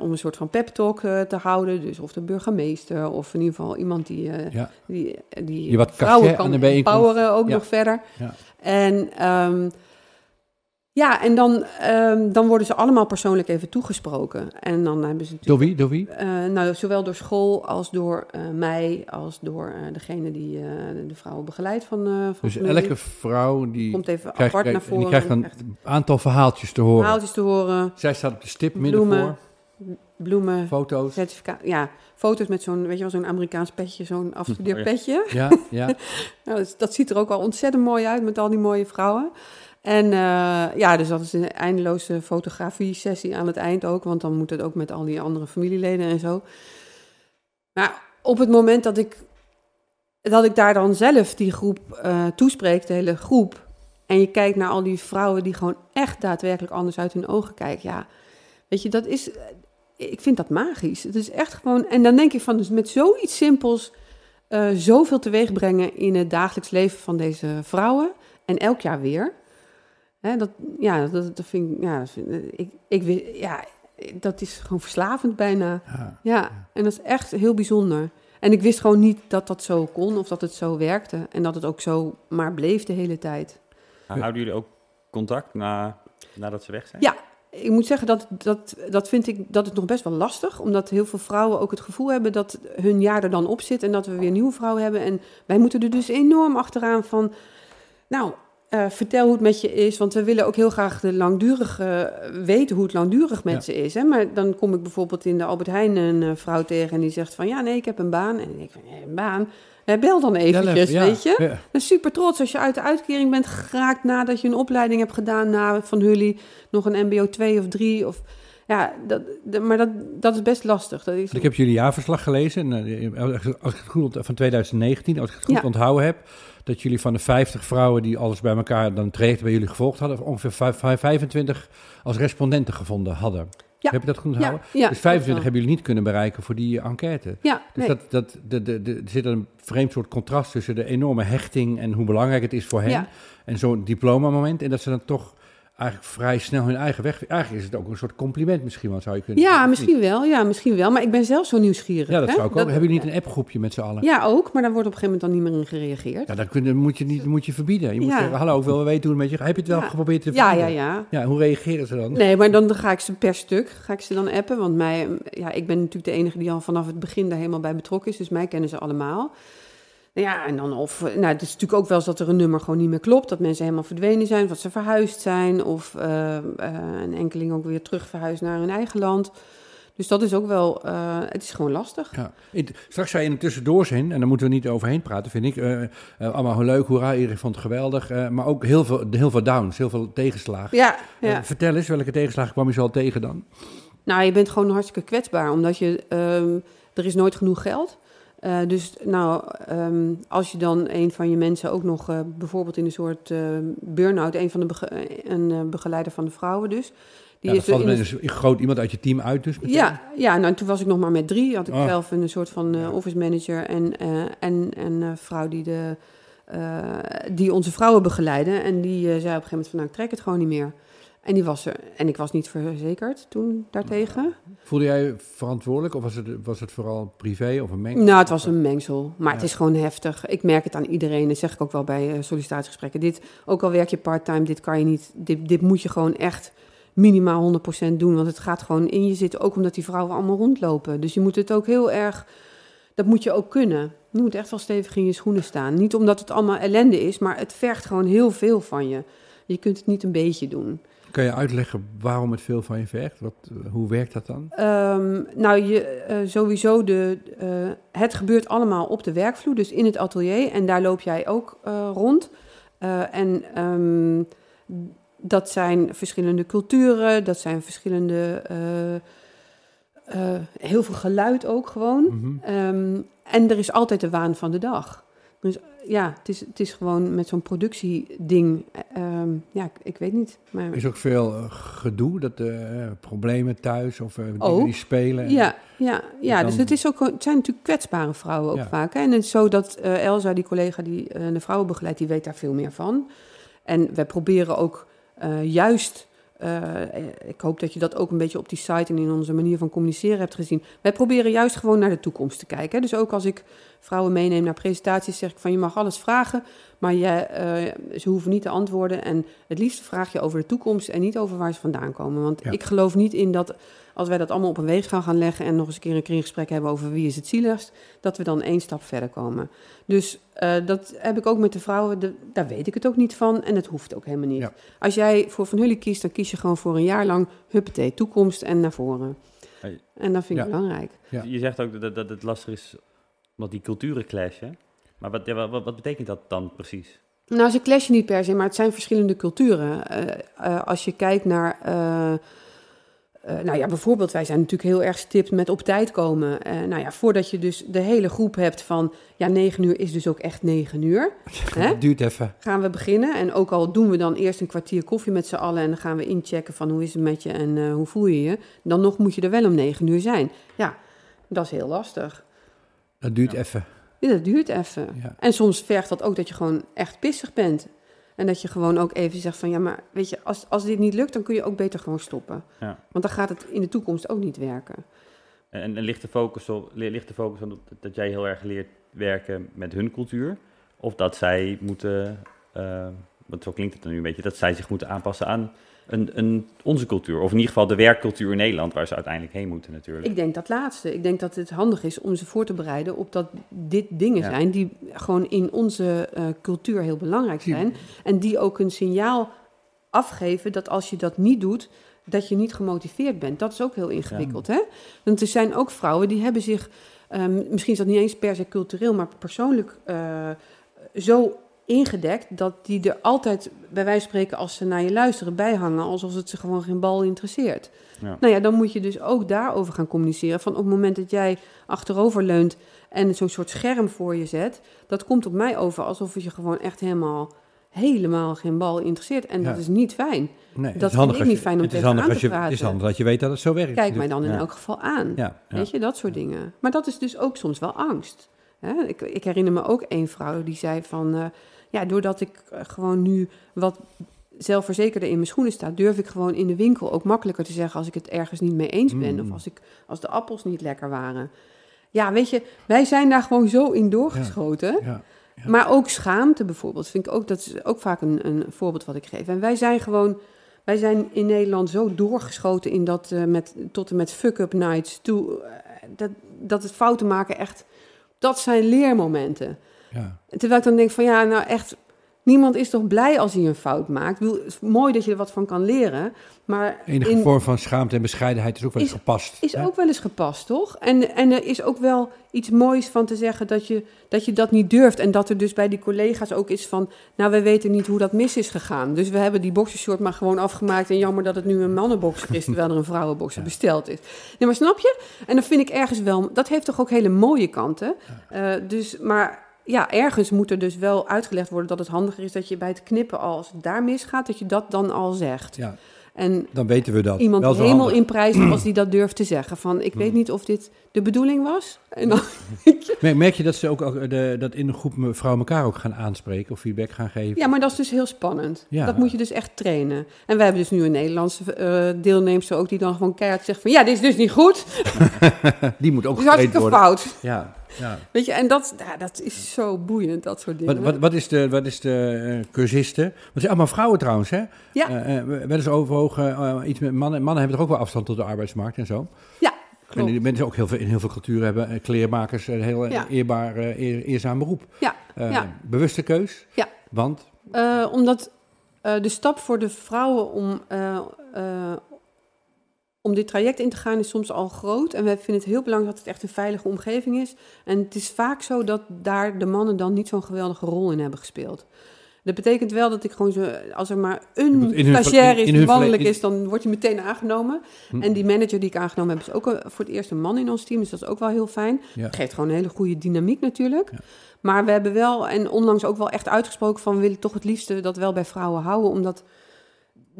om een soort van pep talk te houden. Dus of de burgemeester of in ieder geval iemand die, Ja. die, die Die wat vrouwen kan aan de bijeenkomst. empoweren ook Ja. nog verder. Ja. En ehm, ja, en dan, ehm, dan worden ze allemaal persoonlijk even toegesproken. En dan hebben ze Door wie? Door wie? eh, nou, zowel door school als door eh, mij, als door eh, degene die de vrouwen begeleidt van, van Dus elke vrouw die komt even krijgt, apart naar voren. die krijgt een aantal verhaaltjes te horen. verhaaltjes te horen, Zij staat op de stip midden Bloemen. voor. bloemen, Foto's. certificaat. Ja, foto's met zo'n, weet je wel, zo'n Amerikaans petje, zo'n afstudeerpetje. Ja, ja. <laughs> Nou, dat, dat ziet er ook wel ontzettend mooi uit met al die mooie vrouwen. En eh, ja, dus dat is een eindeloze fotografie-sessie aan het eind ook, want dan moet het ook met al die andere familieleden en zo. Maar op het moment dat ik, dat ik daar dan zelf die groep eh, toespreek, de hele groep, en je kijkt naar al die vrouwen die gewoon echt daadwerkelijk anders uit hun ogen kijken, ja, weet je, dat is, ik vind dat magisch. Het is echt gewoon, en dan denk ik van, dus met zoiets simpels eh, zoveel teweeg brengen in het dagelijks leven van deze vrouwen. En elk jaar weer. Hè, dat, ja, dat, dat vind ik, ja, dat, vind, ik, ik, ja, dat is gewoon verslavend bijna. Ja. Ja, en dat is echt heel bijzonder. En ik wist gewoon niet dat dat zo kon of dat het zo werkte. En dat het ook zo maar bleef de hele tijd. Houden jullie ook contact na, nadat ze weg zijn? Ja, ik moet zeggen dat, dat, dat vind ik dat het nog best wel lastig. Omdat heel veel vrouwen ook het gevoel hebben dat hun jaar er dan op zit. En dat we weer nieuwe vrouwen hebben. En wij moeten er dus enorm achteraan van... Nou, eh, vertel hoe het met je is. Want we willen ook heel graag de langdurige eh, weten hoe het langdurig met Ja. ze is. Hè? Maar dan kom ik bijvoorbeeld in de Albert Heijn een eh, vrouw tegen... en die zegt van ja, nee, ik heb een baan. En ik van, een baan? Bel dan eventjes, Ja, weet je? ja. Ben super trots als je uit de uitkering bent geraakt nadat je een opleiding hebt gedaan na van jullie nog een MBO 2 of 3 of ja, dat, maar dat, dat is best lastig. Dat is, Ik heb jullie jaarverslag gelezen. En, als ik het goed van 2019, als ik het goed Ja. onthouden heb, dat jullie van de 50 vrouwen die alles bij elkaar dan traject bij jullie gevolgd hadden, ongeveer vijf- vijf- 25 als respondenten gevonden hadden. Ja. Heb je dat goed onthouden? ja, dus 25 dat hebben jullie niet kunnen bereiken voor die enquête. Ja, Dus nee. dat, dat, de, de, de, er zit een vreemd soort contrast tussen de enorme hechting en hoe belangrijk het is voor hen. En zo'n diplomamoment. En dat ze dan toch eigenlijk vrij snel hun eigen weg... Eigenlijk is het ook een soort compliment misschien wel, zou je kunnen ja, misschien wel. Ja, misschien wel. Maar ik ben zelf zo nieuwsgierig. Ja, dat hè? zou ik ook. Hebben jullie niet een appgroepje met z'n allen? Ja, ook. Maar daar wordt op een gegeven moment dan niet meer in gereageerd. Ja, dat kun, moet je niet moet je verbieden. Je moet Ja. zeggen, hallo, ik wil wel weten hoe het met je... Heb je het wel Ja. geprobeerd te Ja, verbieden? ja, ja. Ja, hoe reageren ze dan? Nee, maar dan ga ik ze per stuk ga ik ze dan appen. Want mij, ja, ik ben natuurlijk de enige die al vanaf het begin daar helemaal bij betrokken is. Dus mij kennen ze allemaal. Nou Ja, en dan of... Nou, het is natuurlijk ook wel eens dat er een nummer gewoon niet meer klopt. Dat mensen helemaal verdwenen zijn, dat ze verhuisd zijn. Of eh, eh, een enkeling ook weer terug verhuisd naar hun eigen land. Dus dat is ook wel... eh, het is gewoon lastig. Ja. Straks zei je in een tussendoorszin, en daar moeten we niet overheen praten, vind ik. eh, eh, allemaal heel leuk, hoera, iedereen vond het geweldig. eh, maar ook heel veel, heel veel downs, heel veel tegenslagen. Ja, Eh, ja. vertel eens, welke tegenslagen kwam je zo al tegen dan? Nou, je bent gewoon hartstikke kwetsbaar, omdat je, ehm, er is nooit genoeg geld. Eh, dus nou, ehm, als je dan een van je mensen ook nog eh, bijvoorbeeld in een soort eh burn-out, een van de bege- een begeleider van de vrouwen dus. Die Ja, is valt een- een groot iemand uit je team uit dus meteen? ja, ja, nou toen was ik nog maar met drie. Had ik Oh. zelf een soort van office manager en, en eh, vrouw die, de, die onze vrouwen begeleidde. En die zei op een gegeven moment van nou, ik trek het gewoon niet meer. En die was er. En ik was niet verzekerd toen daartegen. Voelde jij je verantwoordelijk of was het, was het vooral privé of een mengel? Nou, het was een mengsel. Maar het is gewoon heftig. Ik merk het aan iedereen. Dat zeg ik ook wel bij eh, sollicitatiegesprekken. Dit, ook al werk je part-time, dit kan je niet. Dit, dit moet je gewoon echt minimaal 100% doen. Want het gaat gewoon in je zitten. Ook omdat die vrouwen allemaal rondlopen. Dus je moet het ook heel erg. Dat moet je ook kunnen. Je moet echt wel stevig in je schoenen staan. Niet omdat het allemaal ellende is, maar het vergt gewoon heel veel van je. Je kunt het niet een beetje doen. Kan je uitleggen waarom het veel van je vergt? Wat, eh, hoe werkt dat dan? Ehm, nou, je, eh, sowieso, de, eh, het gebeurt allemaal op de werkvloer, dus in het atelier. En daar loop jij ook rond. En ehm, dat zijn verschillende culturen, dat zijn verschillende... heel veel geluid ook gewoon. Mhm. Ehm, en er is altijd de waan van de dag. Dus ja, het is, het is gewoon met zo'n productieding. ehm, ja, ik, weet niet. Maar, Is ook veel eh, gedoe, dat, eh, problemen thuis of eh, dingen Ook. die spelen. ja, ja, ja dan- dus het, is ook, het zijn natuurlijk kwetsbare vrouwen ook Ja. vaak. Hè? En het is zo dat eh, Elsa, die collega die eh, de vrouwen begeleidt, die weet daar veel meer van. En wij proberen ook eh, juist... eh, ik hoop dat je dat ook een beetje op die site en in onze manier van communiceren hebt gezien. Wij proberen juist gewoon naar de toekomst te kijken. Hè? Dus ook als ik vrouwen meeneem naar presentaties, zeg ik van je mag alles vragen, maar je, eh, ze hoeven niet te antwoorden. En het liefst vraag je over de toekomst en niet over waar ze vandaan komen. Want Ja. ik geloof niet in dat als wij dat allemaal op een weegschaal gaan leggen en nog eens een keer een kringgesprek hebben over wie is het zieligst, dat we dan één stap verder komen. Dus eh, dat heb ik ook met de vrouwen, de- daar weet ik het ook niet van en het hoeft ook helemaal niet. Ja. Als jij voor Van Hully kiest, dan kies je gewoon voor een jaar lang huppatee, toekomst en naar voren. En dat vind ik Ja. belangrijk. Ja. Je zegt ook dat, dat het lastig is, omdat die culturen clashen. Maar wat, ja, wat, betekent dat dan precies? Nou, ze clashen niet per se, maar het zijn verschillende culturen. Eh, eh, als je kijkt naar. eh, eh, nou ja, bijvoorbeeld, wij zijn natuurlijk heel erg stipt met op tijd komen. Eh, nou ja, voordat je dus de hele groep hebt van. Ja, negen uur is dus ook echt negen uur. <laughs> Hè? Het duurt even. Gaan we beginnen. En ook al doen we dan eerst een kwartier koffie met z'n allen. en dan gaan we inchecken van hoe is het met je en eh, hoe voel je je. Dan nog moet je er wel om negen uur zijn. Ja, dat is heel lastig. Dat duurt Ja. even. Ja, dat duurt even. Ja. En soms vergt dat ook dat je gewoon echt pissig bent. En dat je gewoon ook even zegt van ja, maar weet je, als, als dit niet lukt, dan kun je ook beter gewoon stoppen. Ja. Want dan gaat het in de toekomst ook niet werken. En, en ligt de focus op, li- ligt de focus op dat, dat jij heel erg leert werken met hun cultuur? Of dat zij moeten, eh, want zo klinkt het dan nu een beetje, dat zij zich moeten aanpassen aan een, een, onze cultuur. Of in ieder geval de werkcultuur in Nederland, waar ze uiteindelijk heen moeten natuurlijk. Ik denk dat laatste. Ik denk dat het handig is om ze voor te bereiden op dat dit dingen Ja. zijn die gewoon in onze eh, cultuur heel belangrijk zijn. En die ook een signaal afgeven dat als je dat niet doet, dat je niet gemotiveerd bent. Dat is ook heel ingewikkeld, hè? Want er zijn ook vrouwen die hebben zich, ehm, misschien is dat niet eens per se cultureel, maar persoonlijk eh, zo ingedekt dat die er altijd, bij wijze van spreken, als ze naar je luisteren, bij hangen, alsof het ze gewoon geen bal interesseert. Ja. Nou ja, dan moet je dus ook daarover gaan communiceren. Van op het moment dat jij achterover leunt en zo'n soort scherm voor je zet, dat komt op mij over alsof het je gewoon echt helemaal, helemaal geen bal interesseert. En Ja. dat is niet fijn. Nee, Dat is vind ik je- niet fijn om tegen aan als te je, Het is praten. handig dat je weet dat het zo werkt. Kijk mij dan in Ja. elk geval aan. Ja. Weet je, dat soort dingen. Maar dat is dus ook soms wel angst. Hè? Ik, ik herinner me ook één vrouw die zei van... eh, ja, doordat ik eh, gewoon nu wat zelfverzekerder in mijn schoenen sta... durf ik gewoon in de winkel ook makkelijker te zeggen... als ik het ergens niet mee eens ben. Mm. Of als, ik, als de appels niet lekker waren. Ja, weet je, wij zijn daar gewoon zo in doorgeschoten. Ja. Ja. Maar ook schaamte bijvoorbeeld, vind ik ook, dat is ook vaak een, een voorbeeld wat ik geef. En wij zijn gewoon, wij zijn in Nederland zo doorgeschoten in dat eh, met, tot en met fuck-up nights toe. eh, dat, dat het fouten maken echt, dat zijn leermomenten. Ja. Terwijl ik dan denk van ja, nou echt, niemand is toch blij als hij een fout maakt. Bedoel, het is mooi dat je er wat van kan leren, maar Enige in- vorm van schaamte en bescheidenheid is ook wel eens Is- gepast. is hè? ook wel eens gepast, toch? En, en er is ook wel iets moois van te zeggen dat je, dat je dat niet durft. En dat er dus bij die collega's ook is van... nou, we weten niet hoe dat mis is gegaan. Dus we hebben die boxershort maar gewoon afgemaakt... en jammer dat het nu een mannenboxer is... terwijl er een vrouwenboxer besteld is. Nee, maar snap je? En dan vind ik ergens wel... dat heeft toch ook hele mooie kanten. Eh, dus, maar ja, ergens moet er dus wel uitgelegd worden... dat het handiger is dat je bij het knippen... al, als daar misgaat, dat je dat dan al zegt. Ja, En dan weten we dat. iemand handig. in prijzen als die dat durft te zeggen. Van, ik weet niet of dit de bedoeling was. En dan, <laughs> Merk, je dat ze ook, ook de, dat in de groep vrouwen elkaar ook gaan aanspreken of feedback gaan geven? ja, maar dat is dus heel spannend. Ja. Dat moet je dus echt trainen. En we hebben dus nu een Nederlandse eh deelnemster ook... die dan gewoon keihard zegt van... ja, dit is dus niet goed. <laughs> Die moet ook getraind worden. fout. Ja, ja. Weet je, en dat, ja, dat is zo boeiend, dat soort dingen. Wat, wat, wat is de, wat is de eh, cursisten? Want het zijn allemaal vrouwen trouwens, hè? Ja. Eh, eh, overwogen eh, iets met mannen. Mannen hebben toch ook wel afstand tot de arbeidsmarkt en zo. Ja, En klopt. die mensen ook heel veel, in heel veel culturen hebben kleermakers een heel Ja. eerbaar, eer- eerzaam beroep. Ja, ja. Bewuste keus. Ja. Want omdat de stap voor de vrouwen om, om dit traject in te gaan is soms al groot. En we vinden het heel belangrijk dat het echt een veilige omgeving is. En het is vaak zo dat daar de mannen dan niet zo'n geweldige rol in hebben gespeeld. Dat betekent wel dat ik gewoon zo, als er maar een stagiair is die mannelijk is, dan wordt hij meteen aangenomen. Hm. En die manager die ik aangenomen heb, is ook voor het eerst een man in ons team. Dus dat is ook wel heel fijn. Ja. Geeft gewoon een hele goede dynamiek natuurlijk. Ja. Maar we hebben wel, en onlangs ook wel echt uitgesproken van... we willen toch het liefste dat wel bij vrouwen houden. Omdat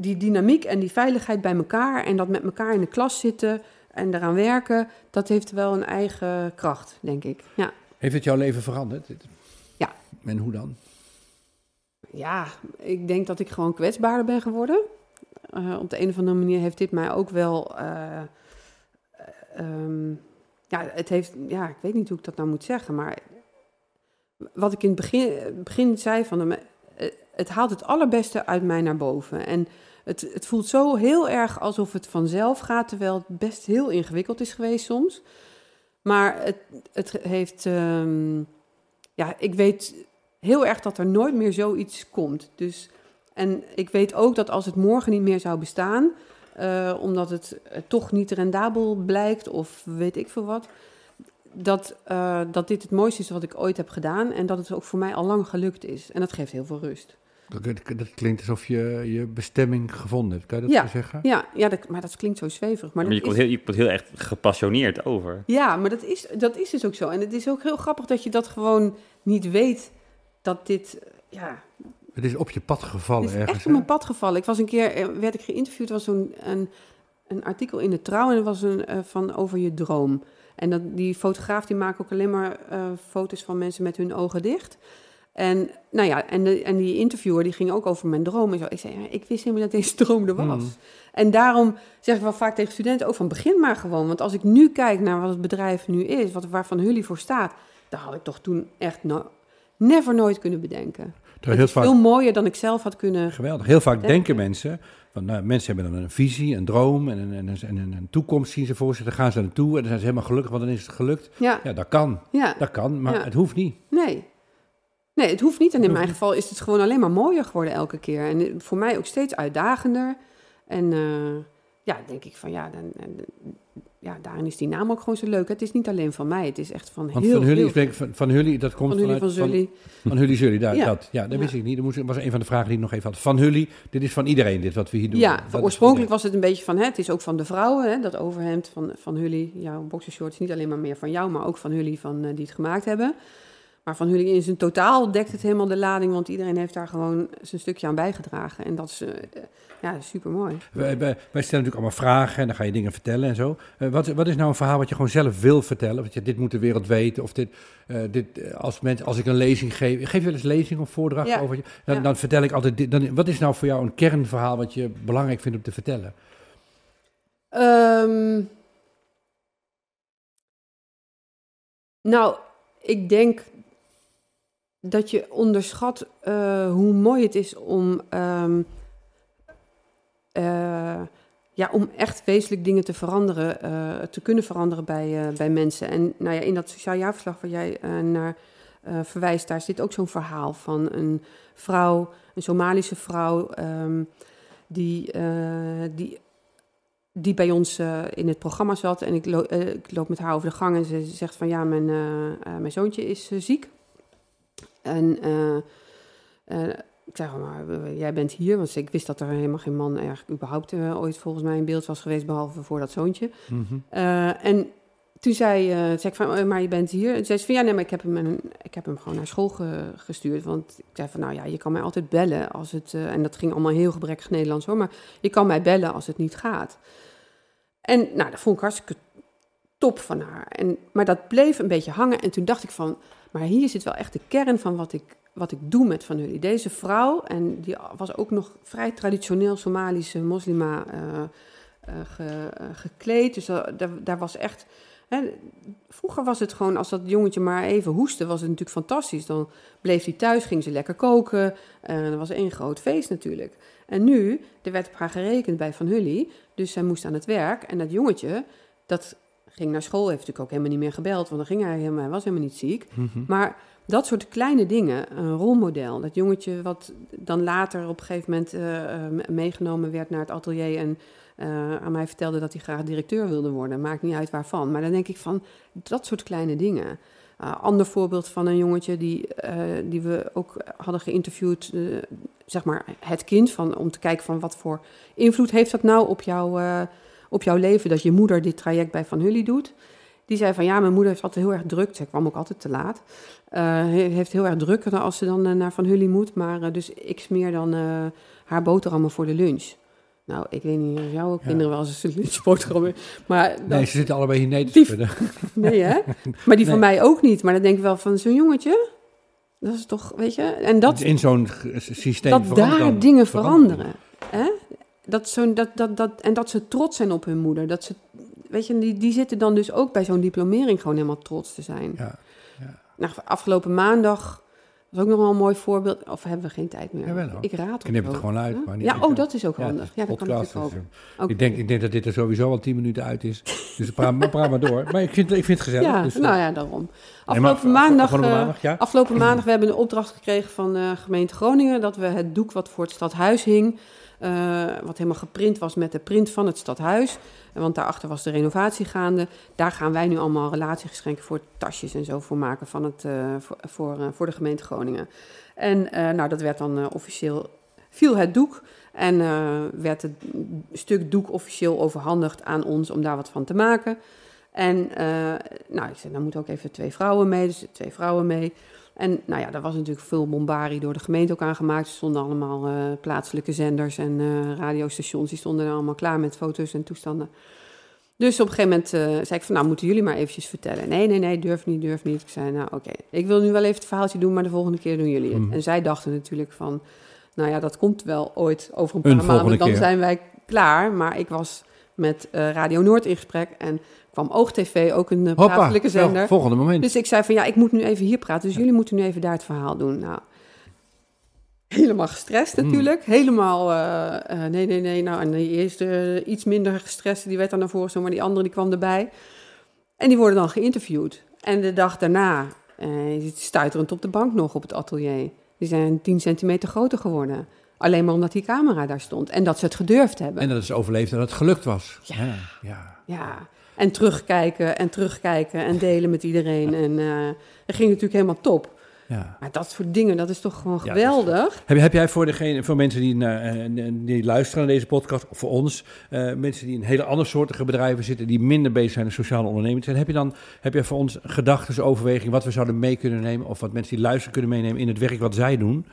die dynamiek en die veiligheid bij elkaar... en dat met elkaar in de klas zitten en eraan werken... dat heeft wel een eigen kracht, denk ik. Ja, Heeft het jouw leven veranderd? Ja. En hoe dan? ja ik denk dat ik gewoon kwetsbaarder ben geworden. Eh, op de een of andere manier heeft dit mij ook wel... eh, ehm, ja, het heeft... Ja, ik weet niet hoe ik dat nou moet zeggen, maar... Wat ik in het begin, begin zei van... eh, het haalt het allerbeste uit mij naar boven. En het, het voelt zo heel erg alsof het vanzelf gaat... terwijl het best heel ingewikkeld is geweest soms. Maar het, het heeft... ehm, ja, ik weet heel erg dat er nooit meer zoiets komt. Dus, en ik weet ook dat als het morgen niet meer zou bestaan... eh, omdat het eh, toch niet rendabel blijkt of weet ik veel wat... Dat, eh, dat dit het mooiste is wat ik ooit heb gedaan... en dat het ook voor mij al lang gelukt is. En dat geeft heel veel rust. Dat, klinkt alsof je je bestemming gevonden hebt. Kan je dat Ja. zo zeggen? Ja, ja dat, maar dat klinkt zo zweverig. Maar je, komt is- heel, je komt heel echt gepassioneerd over. Ja, maar dat is, dat is dus ook zo. En het is ook heel grappig dat je dat gewoon niet weet... dat dit... eh, Ja, Het is op je pad gevallen Het is ergens. echt op mijn pad gevallen. Ik was een keer, eh, werd ik geïnterviewd, er was zo'n een, een artikel in de Trouw en dat was een eh, van over je droom. En dat, die fotograaf die maakt ook alleen maar eh, foto's van mensen met hun ogen dicht. En, nou ja, en, de, en die interviewer die ging ook over mijn droom en zo. Ik zei, ja, ik wist helemaal dat deze droom er was. Hmm. En daarom zeg ik wel vaak tegen studenten ook van begin maar gewoon. Want als ik nu kijk naar wat het bedrijf nu is, wat, waarvan jullie voor staat, daar had ik toch toen echt no- never nooit kunnen bedenken. Het heel is vaak, veel mooier dan ik zelf had kunnen geweldig. Heel vaak denken mensen, van, nou, mensen hebben dan een visie, een droom en een, en, een, en een, toekomst zien ze voor zich. Daar gaan ze naartoe en dan zijn ze helemaal gelukkig, want dan is het gelukt. Ja, Ja, dat kan. ja. Dat kan, maar Ja. het hoeft niet. Nee. Nee, het hoeft niet. En in mijn niet. geval is het gewoon alleen maar mooier geworden elke keer. En voor mij ook steeds uitdagender. En eh, ja, denk ik van ja, dan, ja, daarin is die naam ook gewoon zo leuk. Het is niet alleen van mij, het is echt van Want heel van jullie, heel van, van jullie, dat komt van jullie, vanuit... van jullie. Van, van jullie, jullie, daar, Ja. dat. Ja, dat Ja. wist ik niet. Dat moest, was een van de vragen die ik nog even had. Van jullie, dit is van iedereen, dit wat we hier doen. Ja, Dat oorspronkelijk was het een beetje van, hè, het is ook van de vrouwen, hè, dat overhemd van, van jullie. Jouw boxershort is niet alleen maar meer van jou, maar ook van jullie van, eh, die het gemaakt hebben. Maar van jullie in zijn totaal dekt het helemaal de lading, want iedereen heeft daar gewoon zijn stukje aan bijgedragen. En dat is, eh, ja, super mooi. Wij, wij, wij stellen natuurlijk allemaal vragen en dan ga je dingen vertellen en zo. Eh, wat, wat is nou een verhaal wat je gewoon zelf wil vertellen? Want je, dit moet de wereld weten. Of dit, eh, dit, als, mensen, als ik een lezing geef. Geef je wel eens lezing of voordracht Ja. over je? Dan, Ja. dan vertel ik altijd. Dit, dan, wat is nou voor jou een kernverhaal wat je belangrijk vindt om te vertellen? Ehm, nou, ik denk dat je onderschat eh, hoe mooi het is om, ehm, eh, ja, om echt wezenlijk dingen te veranderen, eh, te kunnen veranderen bij, bij mensen. En nou ja, in dat sociaal jaarverslag waar jij naar verwijst, daar zit ook zo'n verhaal van een vrouw, een Somalische vrouw, ehm, die, die die bij ons in het programma zat. En ik, ik loop met haar over de gang en ze zegt van ja, mijn, mijn zoontje is ziek. En eh, eh, ik zeg maar, jij bent hier, want ik wist dat er helemaal geen man eigenlijk überhaupt eh, ooit volgens mij in beeld was geweest, behalve voor dat zoontje. Mhm. En toen zei, zei ik van, "Oh, maar je bent hier. En zei ze van, ja, nee, maar ik heb hem, een- ik heb hem gewoon naar school ge- gestuurd. Want ik zei van, nou ja, je kan mij altijd bellen als het... en dat ging allemaal heel gebrekkig Nederlands hoor. Maar je kan mij bellen als het niet gaat. En nou, dat vond ik hartstikke top van haar. En, maar dat bleef een beetje hangen. En toen dacht ik van, maar hier zit wel echt de kern van wat ik, wat ik doe met Van jullie. Deze vrouw, en die was ook nog vrij traditioneel Somalische moslima eh, eh, eh, gekleed. Dus da- daar, was echt... Hè, vroeger was het gewoon, als dat jongetje maar even hoestte, was het natuurlijk fantastisch. Dan bleef hij thuis, ging ze lekker koken. En er was één groot feest natuurlijk. En nu, er werd op haar gerekend bij Van Hully. Dus zij moest aan het werk. En dat jongetje, dat ging naar school, heeft natuurlijk ook helemaal niet meer gebeld, want dan ging hij helemaal, hij was helemaal niet ziek. Mhm. Maar dat soort kleine dingen, een rolmodel, dat jongetje wat dan later op een gegeven moment eh, eh, meegenomen werd naar het atelier en eh, aan mij vertelde dat hij graag directeur wilde worden, maakt niet uit waarvan. Maar dan denk ik van dat soort kleine dingen. Uh, ander voorbeeld van een jongetje die, die we ook hadden geïnterviewd, zeg maar het kind, van, om te kijken van wat voor invloed heeft dat nou op, jou, op jouw leven, dat je moeder dit traject bij Van Hully doet. Die zei van ja, mijn moeder heeft altijd heel erg druk, ze kwam ook altijd te laat. heeft heel erg druk als ze dan naar Van Hully moet, maar dus ik smeer dan haar boterhammen voor de lunch. Nou, ik weet niet of jouw kinderen wel eens een lunchboterham maar Nee, ze zitten allebei hier nee te schudden. <laughs> Nee, hè? Maar die van mij ook niet. Maar dan denk ik wel van zo'n jongetje. Dat is toch, weet je? En dat, In zo'n systeem dat daar dingen verandert. veranderen. Hè? Dat zo, dat, dat, dat, en dat ze trots zijn op hun moeder. Dat ze, weet je, die, die zitten dan dus ook bij zo'n diplomering gewoon helemaal trots te zijn. Ja. Nou, afgelopen maandag was ook nog wel een mooi voorbeeld. Of hebben we geen tijd meer? Jawel, hoor. ik raad Knip het gewoon uit. Maar niet Ja, ik, oh, dat is ook Ja, handig. Ja, dat kan natuurlijk ook. ik, denk, ik denk dat dit er sowieso al tien minuten uit is. Dus praat maar, praat maar door. Maar ik vind, ik vind het gezellig. Ja, dus, eh, nou ja, daarom. Afgelopen af- maandag... afgelopen eh, maandag, ja. Afgelopen maandag we hebben een opdracht gekregen van de gemeente Groningen dat we het doek wat voor het stadhuis hing, eh, wat helemaal geprint was met de print van het stadhuis, want daarachter was de renovatie gaande, daar gaan wij nu allemaal relatiegeschenken voor tasjes en zo voor maken van het, eh, voor, voor, eh, voor de gemeente Groningen. En nou, dat werd dan officieel, viel het doek en werd het stuk doek officieel overhandigd aan ons om daar wat van te maken. En nou, ik zei, dan moeten ook even twee vrouwen mee, dus twee vrouwen mee. En nou ja, daar was natuurlijk veel bombarie door de gemeente ook aangemaakt. Er stonden allemaal eh, plaatselijke zenders en eh, radiostations, die stonden er allemaal klaar met foto's en toestanden. Dus op een gegeven moment eh, zei ik van, nou moeten jullie maar eventjes vertellen. Nee, nee, nee, durf niet, durf niet. Ik zei, nou oké, ik wil nu wel even het verhaaltje doen, maar de volgende keer doen jullie het. Mhm. En zij dachten natuurlijk van, nou ja, dat komt wel ooit over een Een paar maanden, dan keer. zijn wij klaar. Maar ik was met Radio Noord in gesprek en kwam OogTV, ook een eh, plaatselijke zender. volgende moment. Dus ik zei van ja, ik moet nu even hier praten. Dus jullie moeten nu even daar het verhaal doen. Nou, <laughs> helemaal gestrest Hmm. natuurlijk. Helemaal, eh, eh, nee, nee, nee. Nou, en die eerste iets minder gestrest, die werd dan naar voren zo, maar die andere die kwam erbij. En die worden dan geïnterviewd. En de dag daarna zit stuiterend op de bank nog op het atelier. Die zijn 10 centimeter groter geworden. Alleen maar omdat die camera daar stond. En dat ze het gedurfd hebben. En dat is overleefd en dat het gelukt was. Ja. ja. ja. Ja, en terugkijken en terugkijken en delen met iedereen. En eh het ging natuurlijk helemaal top. ja. Maar dat soort dingen, dat is toch gewoon Ja, dat is geweldig. Heb, heb jij voor, degene, voor mensen die, eh, die luisteren naar deze podcast, of voor ons, eh, mensen die in hele andere soortige bedrijven zitten, die minder bezig zijn met sociale onderneming zijn, heb je dan heb jij voor ons gedachten, overweging, wat we zouden mee kunnen nemen, of wat mensen die luisteren kunnen meenemen in het werk wat zij doen?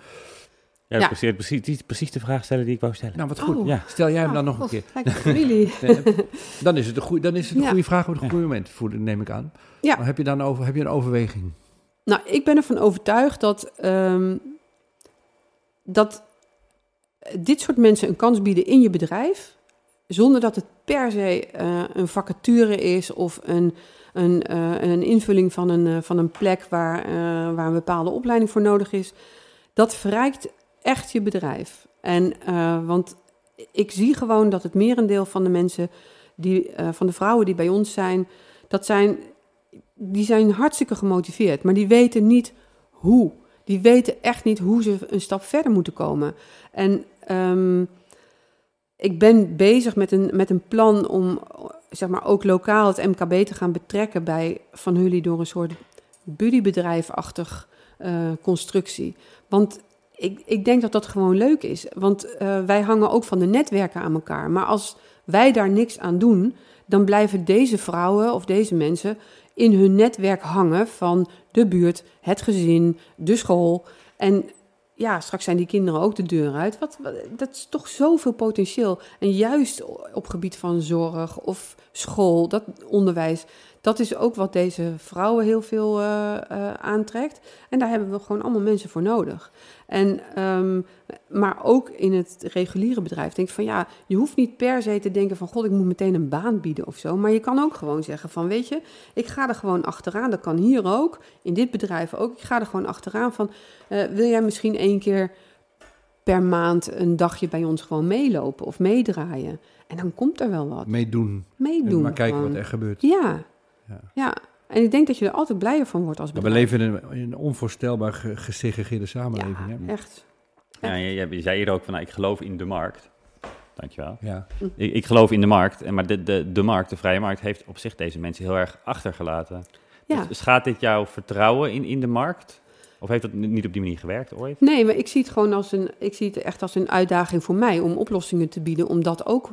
Ja, Ja. Precies, precies, die- precies de vraag stellen die ik wou stellen. Nou, wat goed. Oh. Ja. Stel jij hem Ah, dan nog een keer. familie. <laughs> Dan is het een goede, dan is het een Ja. goede vraag op het goede moment, voel- neem ik aan. Ja. Maar heb je dan over, heb je een overweging? Nou, ik ben ervan overtuigd dat, ehm, dat dit soort mensen een kans bieden in je bedrijf, zonder dat het per se eh, een vacature is of een, een, eh, een invulling van een, eh, van een plek waar, eh, waar een bepaalde opleiding voor nodig is. Dat verrijkt echt je bedrijf. En, eh, want ik zie gewoon dat het merendeel van de mensen, die, eh, van de vrouwen die bij ons zijn, dat zijn die zijn hartstikke gemotiveerd, maar die weten niet hoe. Die weten echt niet hoe ze een stap verder moeten komen. En ehm, ik ben bezig met een, met een plan om zeg maar, ook lokaal het MKB te gaan betrekken bij Van Hully door een soort buddybedrijfachtig eh constructie. Want ik, ik denk dat dat gewoon leuk is. Want eh, wij hangen ook van de netwerken aan elkaar. Maar als wij daar niks aan doen, dan blijven deze vrouwen of deze mensen in hun netwerk hangen van de buurt, het gezin, de school. En ja, straks zijn die kinderen ook de deur uit. Wat, dat is toch zoveel potentieel. En juist op gebied van zorg of school, dat onderwijs, dat is ook wat deze vrouwen heel veel eh, eh, aantrekt. En daar hebben we gewoon allemaal mensen voor nodig. En, ehm, maar ook in het reguliere bedrijf denk ik van ja, je hoeft niet per se te denken van god, ik moet meteen een baan bieden of zo. Maar je kan ook gewoon zeggen van weet je, ik ga er gewoon achteraan. Dat kan hier ook, in dit bedrijf ook. Ik ga er gewoon achteraan van, eh, wil jij misschien één keer per maand een dagje bij ons gewoon meelopen of meedraaien? En dan komt er wel wat. Meedoen. Meedoen. maar kijken gewoon. wat er gebeurt. Ja, Ja. Ja, en ik denk dat je er altijd blijer van wordt als Maar we bedrijf. leven in een, in een onvoorstelbaar ge- gesegregeerde samenleving. Ja, hè? echt. Ja, je, je, zei hier ook van, nou, ik geloof in de markt. Dankjewel. Ja. Ik, ik geloof in de markt, en maar de, de, de markt, de vrije markt, heeft op zich deze mensen heel erg achtergelaten. Ja. Dus schaadt dit jouw vertrouwen in, in de markt? Of heeft dat ni- niet op die manier gewerkt ooit? Nee, maar ik zie het gewoon als een, ik zie het echt als een uitdaging voor mij om oplossingen te bieden, om dat ook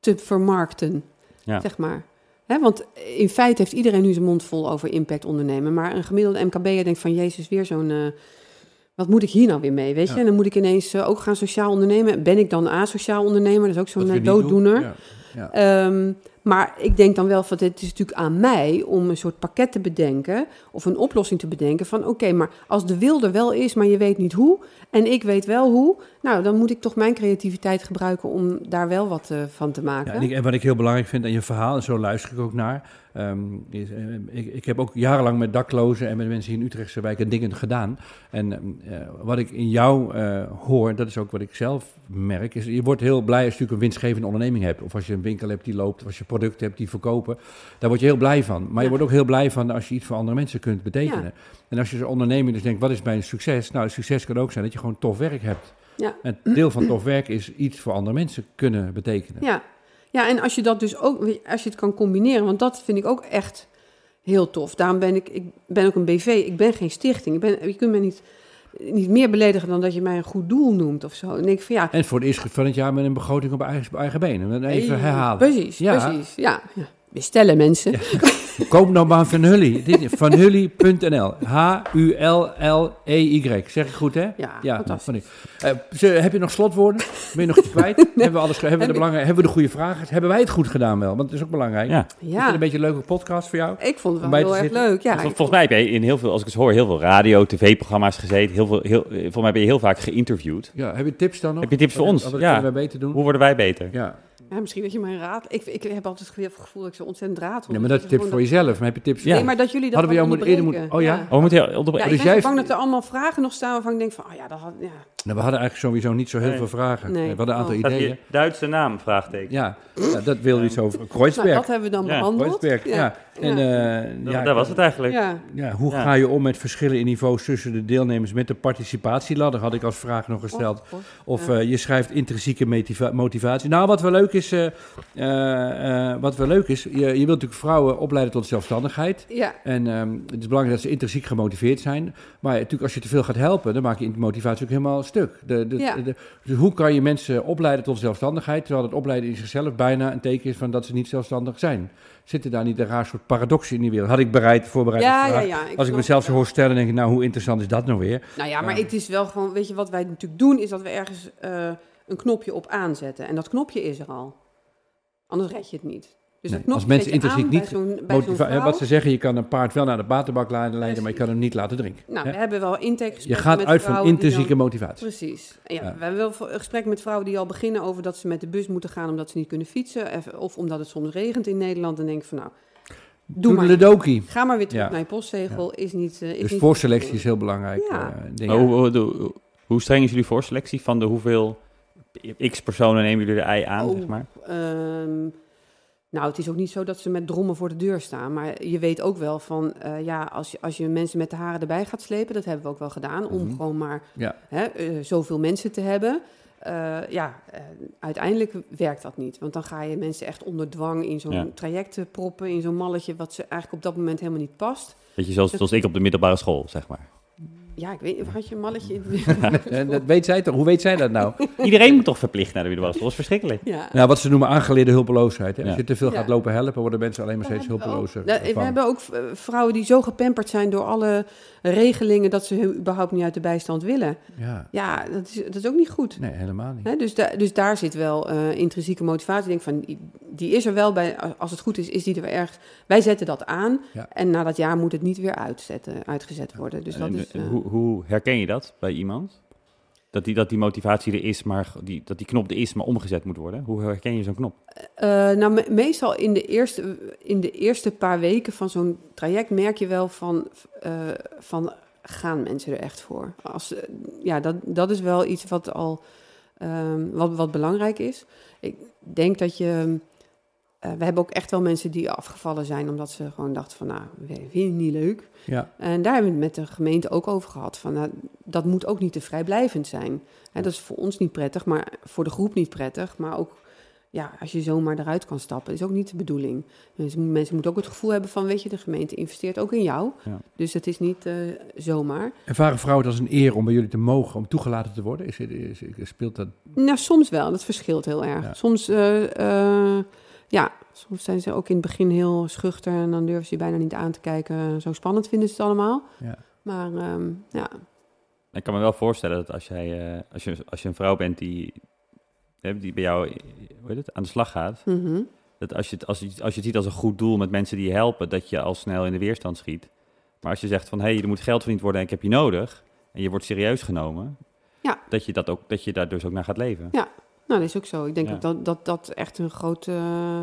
te vermarkten, Ja. zeg maar. Want in feite heeft iedereen nu zijn mond vol over impact ondernemen, maar een gemiddelde MKB'er denkt van, jezus, weer zo'n, eh, wat moet ik hier nou weer mee, weet je? Ja. En dan moet ik ineens eh, ook gaan sociaal ondernemen. Ben ik dan asociaal ondernemer? Dat is ook zo'n eh, dooddoener. Ja. Ja. Ehm, maar ik denk dan wel van het is natuurlijk aan mij om een soort pakket te bedenken of een oplossing te bedenken van oké, maar als de wil er wel is, maar je weet niet hoe en ik weet wel hoe, nou dan moet ik toch mijn creativiteit gebruiken om daar wel wat eh, van te maken. Ja, en, ik, en wat ik heel belangrijk vind aan je verhaal, en zo luister ik ook naar. Ehm, is, eh, ik, ik heb ook jarenlang met daklozen en met mensen in Utrechtse wijken dingen gedaan. En ehm, eh, wat ik in jou eh, hoor, dat is ook wat ik zelf merk, is je wordt heel blij als je natuurlijk een winstgevende onderneming hebt. Of als je een winkel hebt die loopt, of als je producten hebt die verkopen. Daar word je heel blij van. Maar je wordt ook heel blij van als je iets voor andere mensen kunt betekenen. Ja. En als je als ondernemer dus denkt, wat is mijn succes? Nou, succes kan ook zijn dat je gewoon tof werk hebt. Ja. En deel van tof werk is iets voor andere mensen kunnen betekenen. Ja. Ja, en als je dat dus ook, als je het kan combineren, want dat vind ik ook echt heel tof. Daarom ben ik, ik ben ook een BV, ik ben geen stichting. Ik ben, je kunt me niet, niet meer beledigen dan dat je mij een goed doel noemt of zo. En ik van ja, En voor het eerst van het jaar met een begroting op eigen, eigen benen. Even herhalen. Precies, Ja. precies. Ja. ja. Bestellen mensen. Koop nou maar Van Hully. Vanhully.nl. H-U-L-L-E-Y. Zeg ik goed, hè? Ja, nou, fantastisch. van die. Eh, ze- heb je nog slotwoorden? Ben je nog iets <laughs> kwijt? Hebben we, alles, hebben, we de Heb ik- belangrijk, hebben we de goede vragen? Hebben wij het goed gedaan wel? Want het is ook belangrijk. Ja. Is Ja, een beetje een leuke podcast voor jou? ik vond het wel heel erg zitten? leuk. Ja, Vol- ik volgens mij ben je in heel veel, als ik het hoor, heel veel radio, tv-programma's gezeten. Heel veel, heel, eh, volgens mij ben je heel vaak geïnterviewd. Ja, heb je tips dan nog? Heb je tips voor Wat- ons? Wat Ja. kunnen wij beter doen? Hoe worden wij beter? Ja. Ja, misschien dat je mijn raad... Ik, ik heb altijd het gevoel dat ik zo ontzettend raad ja, maar dat is tips voor jezelf. Maar heb je tips voor Nee, maar dat jullie dat Hadden we jou moeten eerder onderbreken. moeten- oh ja? Oh, onder- Ja, Dus ik ben jij- bang dat er allemaal vragen nog staan waarvan ik denk van... Oh ja, dat had... Ja. Nou, we hadden eigenlijk sowieso niet zo heel Nee. veel vragen. Nee. We hadden een aantal Oh. Ideeën. Duitse naam, vraagteken. Ja, ja, dat wilde iets over. Nou, Kreuzberg. dat hebben we dan Ja, behandeld. Kreuzberg, ja. En, eh, Dat, ja, dat was het eigenlijk. Ja. Ja, hoe Ja. ga je om met verschillen in niveaus tussen de deelnemers met de participatieladder? Had ik als vraag nog gesteld. Oh, God. Of Ja. eh, je schrijft intrinsieke motiva- motivatie. Nou, wat wel leuk is, eh, wat wel leuk is, je, je wilt natuurlijk vrouwen opleiden tot zelfstandigheid. Ja, En ehm, het is belangrijk dat ze intrinsiek gemotiveerd zijn. Maar natuurlijk, als je te veel gaat helpen, dan maak je motivatie ook helemaal stuk. De, de, Ja. de- dus hoe kan je mensen opleiden tot zelfstandigheid, terwijl het opleiden in zichzelf bijna een teken is van dat ze niet zelfstandig zijn? Zitten daar niet een raar soort paradoxen in die wereld? Had ik bereid, voorbereid ja, ja. Als ik mezelf zo hoor stellen, denk ik, nou, hoe interessant is dat nou weer? Nou ja, maar het is wel gewoon... Weet je, wat wij natuurlijk doen, is dat we ergens eh, een knopje op aanzetten. En dat knopje is er al. Anders red je het niet. Dus Nee, als mensen je intrinsiek niet bij zo'n Motiva- vrouw. wat ze zeggen, je kan een paard wel naar de waterbak laten leiden, maar je kan hem niet laten drinken. Nou, Hè? we hebben wel Je intakegesprekken gaat met uit van dan- intrinsieke motivatie. Precies. En Ja, Ja. We hebben wel een gesprek met vrouwen die al beginnen over dat ze met de bus moeten gaan omdat ze niet kunnen fietsen. Of- Of omdat het soms regent in Nederland. Dan denk ik van nou, doe maar. Toedeledokie. Ga maar weer terug Ja. naar je postzegel. Is niet, eh, is Dus niet voorselectie is heel belangrijk. Ja. eh, Maar hoe, hoe, hoe, hoe streng is jullie voorselectie van de hoeveel x personen nemen jullie er ei aan, Oh. zeg maar? Ehm, nou, het is ook niet zo dat ze met drommen voor de deur staan. Maar je weet ook wel van, eh, ja, als je, als je mensen met de haren erbij gaat slepen, dat hebben we ook wel gedaan, om Mhm. gewoon maar Ja. hè, eh, zoveel mensen te hebben. Eh, ja, uiteindelijk werkt dat niet. Want dan ga je mensen echt onder dwang in zo'n Ja. traject proppen, in zo'n malletje, wat ze eigenlijk op dat moment helemaal niet past. Beetje zoals, zoals ik op de middelbare school, zeg maar. Ja, ik weet niet, had je een malletje? in- En <laughs> dat weet zij toch? Hoe weet zij dat nou? Iedereen moet toch verplicht naar de middelbare school? Dat is verschrikkelijk. ja. Nou, wat ze noemen aangeleerde hulpeloosheid. Hè? Als je te veel Ja. gaat lopen helpen, worden mensen alleen maar steeds We ook- hulpelozer. Nou, we van. hebben ook eh, vrouwen die zo gepamperd zijn door alle regelingen dat ze überhaupt niet uit de bijstand willen. Ja, Ja, dat is, dat is ook niet goed. nee, helemaal niet. Hè, dus, da- dus daar zit wel eh, intrinsieke motivatie. Ik denk van, die, is er wel bij. Als het goed is, is die er wel ergens. Wij zetten dat aan. Ja. En na dat jaar moet het niet weer uitzetten, uitgezet worden. Dus dat is. eh, hoe, hoe herken je dat bij iemand? Dat die, dat die motivatie er is, maar die, dat die knop er is, maar omgezet moet worden. Hoe herken je zo'n knop? Eh, nou, me- meestal in de, eerste, in de eerste paar weken van zo'n traject merk je wel van, eh, van gaan mensen er echt voor. Als, eh, ja, dat, dat is wel iets wat al ehm, wat, wat belangrijk is. Ik denk dat je eh, we hebben ook echt wel mensen die afgevallen zijn omdat ze gewoon dachten van, nou, vinden het niet leuk. Ja. En daar hebben we het met de gemeente ook over gehad. Van, nou, dat moet ook niet te vrijblijvend zijn. Hè, dat is voor ons niet prettig, maar voor de groep niet prettig. Maar ook ja, als je zomaar eruit kan stappen, is ook niet de bedoeling. Dus mensen moeten ook het gevoel hebben van, weet je, de gemeente investeert ook in jou. Ja. Dus het is niet eh, zomaar. Ervaren vrouwen het als een eer om bij jullie te mogen, om toegelaten te worden? Is, het- is, is- speelt dat? Nou, soms wel. Dat verschilt heel erg. Ja. Soms, eh, ja, soms zijn ze ook in het begin heel schuchter en dan durven ze je bijna niet aan te kijken. Zo spannend vinden ze het allemaal. Ja. Maar ehm, ja, Ik kan me wel voorstellen dat als, jij, eh, als, je, als je een vrouw bent die, hè, die bij jou hoe heet het, aan de slag gaat, mhm. dat als je, het, als, je, als je het ziet als een goed doel met mensen die je helpen, dat je al snel in de weerstand schiet. Maar als je zegt van hé, hey, er moet geld verdiend worden en ik heb je nodig, en je wordt serieus genomen, Ja. dat, je dat, ook, dat je daar dus ook naar gaat leven. Nou, dat is ook zo. Ik denk Ja. ook dat, dat dat echt een grote... eh,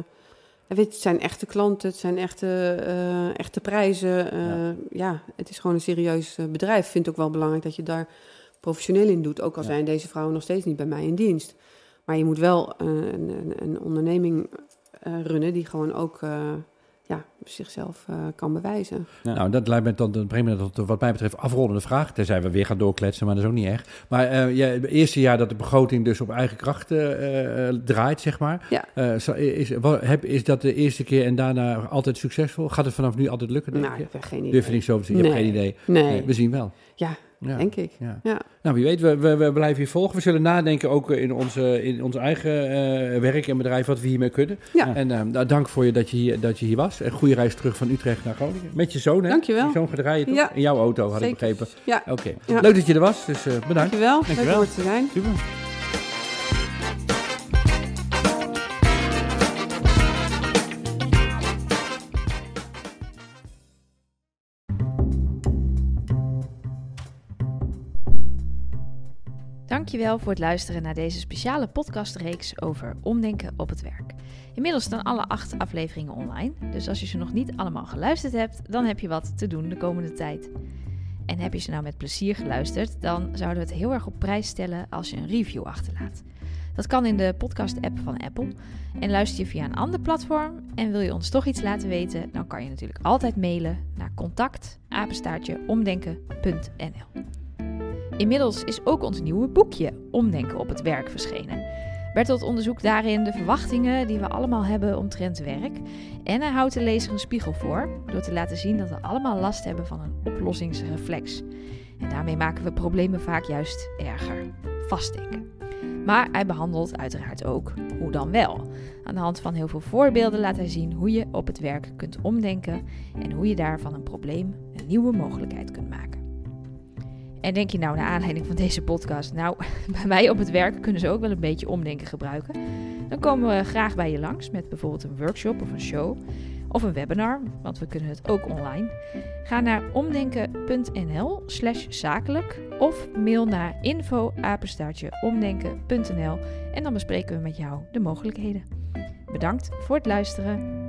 weet je, het zijn echte klanten, het zijn echte, eh, echte prijzen. eh, Ja. ja. het is gewoon een serieus bedrijf. Ik vind het ook wel belangrijk dat je daar professioneel in doet. Ook al Ja. zijn deze vrouwen nog steeds niet bij mij in dienst. Maar je moet wel een, een, een onderneming runnen die gewoon ook ja, zichzelf eh, kan bewijzen. Ja. Nou, dat lijkt me dan, dat brengt me tot de, wat mij betreft afrondende vraag. Tenzij we weer gaan doorkletsen, maar dat is ook niet erg. Maar eh, ja, het eerste jaar dat de begroting dus op eigen kracht eh, eh, draait, zeg maar. Ja. Eh, zo- is, wat- heb, is dat de eerste keer en daarna altijd succesvol? Gaat het vanaf nu altijd lukken, denk Nou, je? ik heb geen idee. Durf je niet zo te zeggen? Je hebt Nee. geen idee. Nee, Nee, we zien wel. Ja, Ja. denk ik. Ja. Ja. Nou, wie weet, we, we, we blijven hier volgen. We zullen nadenken ook in, onze, in ons eigen eh, werk en bedrijf wat we hiermee kunnen. Ja. En eh, nou, dank voor je dat je, hier, dat je hier was. En goede reis terug van Utrecht naar Groningen. Met je zoon, hè? Dankjewel. Je zoon gaat rijden, toch? Ja. In jouw auto, had ik begrepen. Ja, Oké. Ja. Leuk dat je er was, dus eh, bedankt. dankjewel. Leuk Dankjewel. om er te zijn. Super. Dankjewel voor het luisteren naar deze speciale podcastreeks over omdenken op het werk. Inmiddels staan alle acht afleveringen online, dus als je ze nog niet allemaal geluisterd hebt, dan heb je wat te doen de komende tijd. En heb je ze nou met plezier geluisterd, dan zouden we het heel erg op prijs stellen als je een review achterlaat. Dat kan in de podcast-app van Apple. En luister je via een ander platform en wil je ons toch iets laten weten, dan kan je natuurlijk altijd mailen naar contact omdenken.nl. Inmiddels is ook ons nieuwe boekje Omdenken op het werk verschenen. Bertolt onderzoekt daarin de verwachtingen die we allemaal hebben omtrent werk. En hij houdt de lezer een spiegel voor door te laten zien dat we allemaal last hebben van een oplossingsreflex. En daarmee maken we problemen vaak juist erger. Vastdenken. Maar hij behandelt uiteraard ook hoe dan wel. Aan de hand van heel veel voorbeelden laat hij zien hoe je op het werk kunt omdenken en hoe je daar van een probleem een nieuwe mogelijkheid kunt maken. En denk je nou naar aanleiding van deze podcast, nou, <laughs> bij mij op het werk kunnen ze ook wel een beetje omdenken gebruiken. Dan komen we graag bij je langs met bijvoorbeeld een workshop of een show of een webinar, want we kunnen het ook online. Ga naar omdenken.nl slash zakelijk of mail naar info omdenken.nl en dan bespreken we met jou de mogelijkheden. Bedankt voor het luisteren.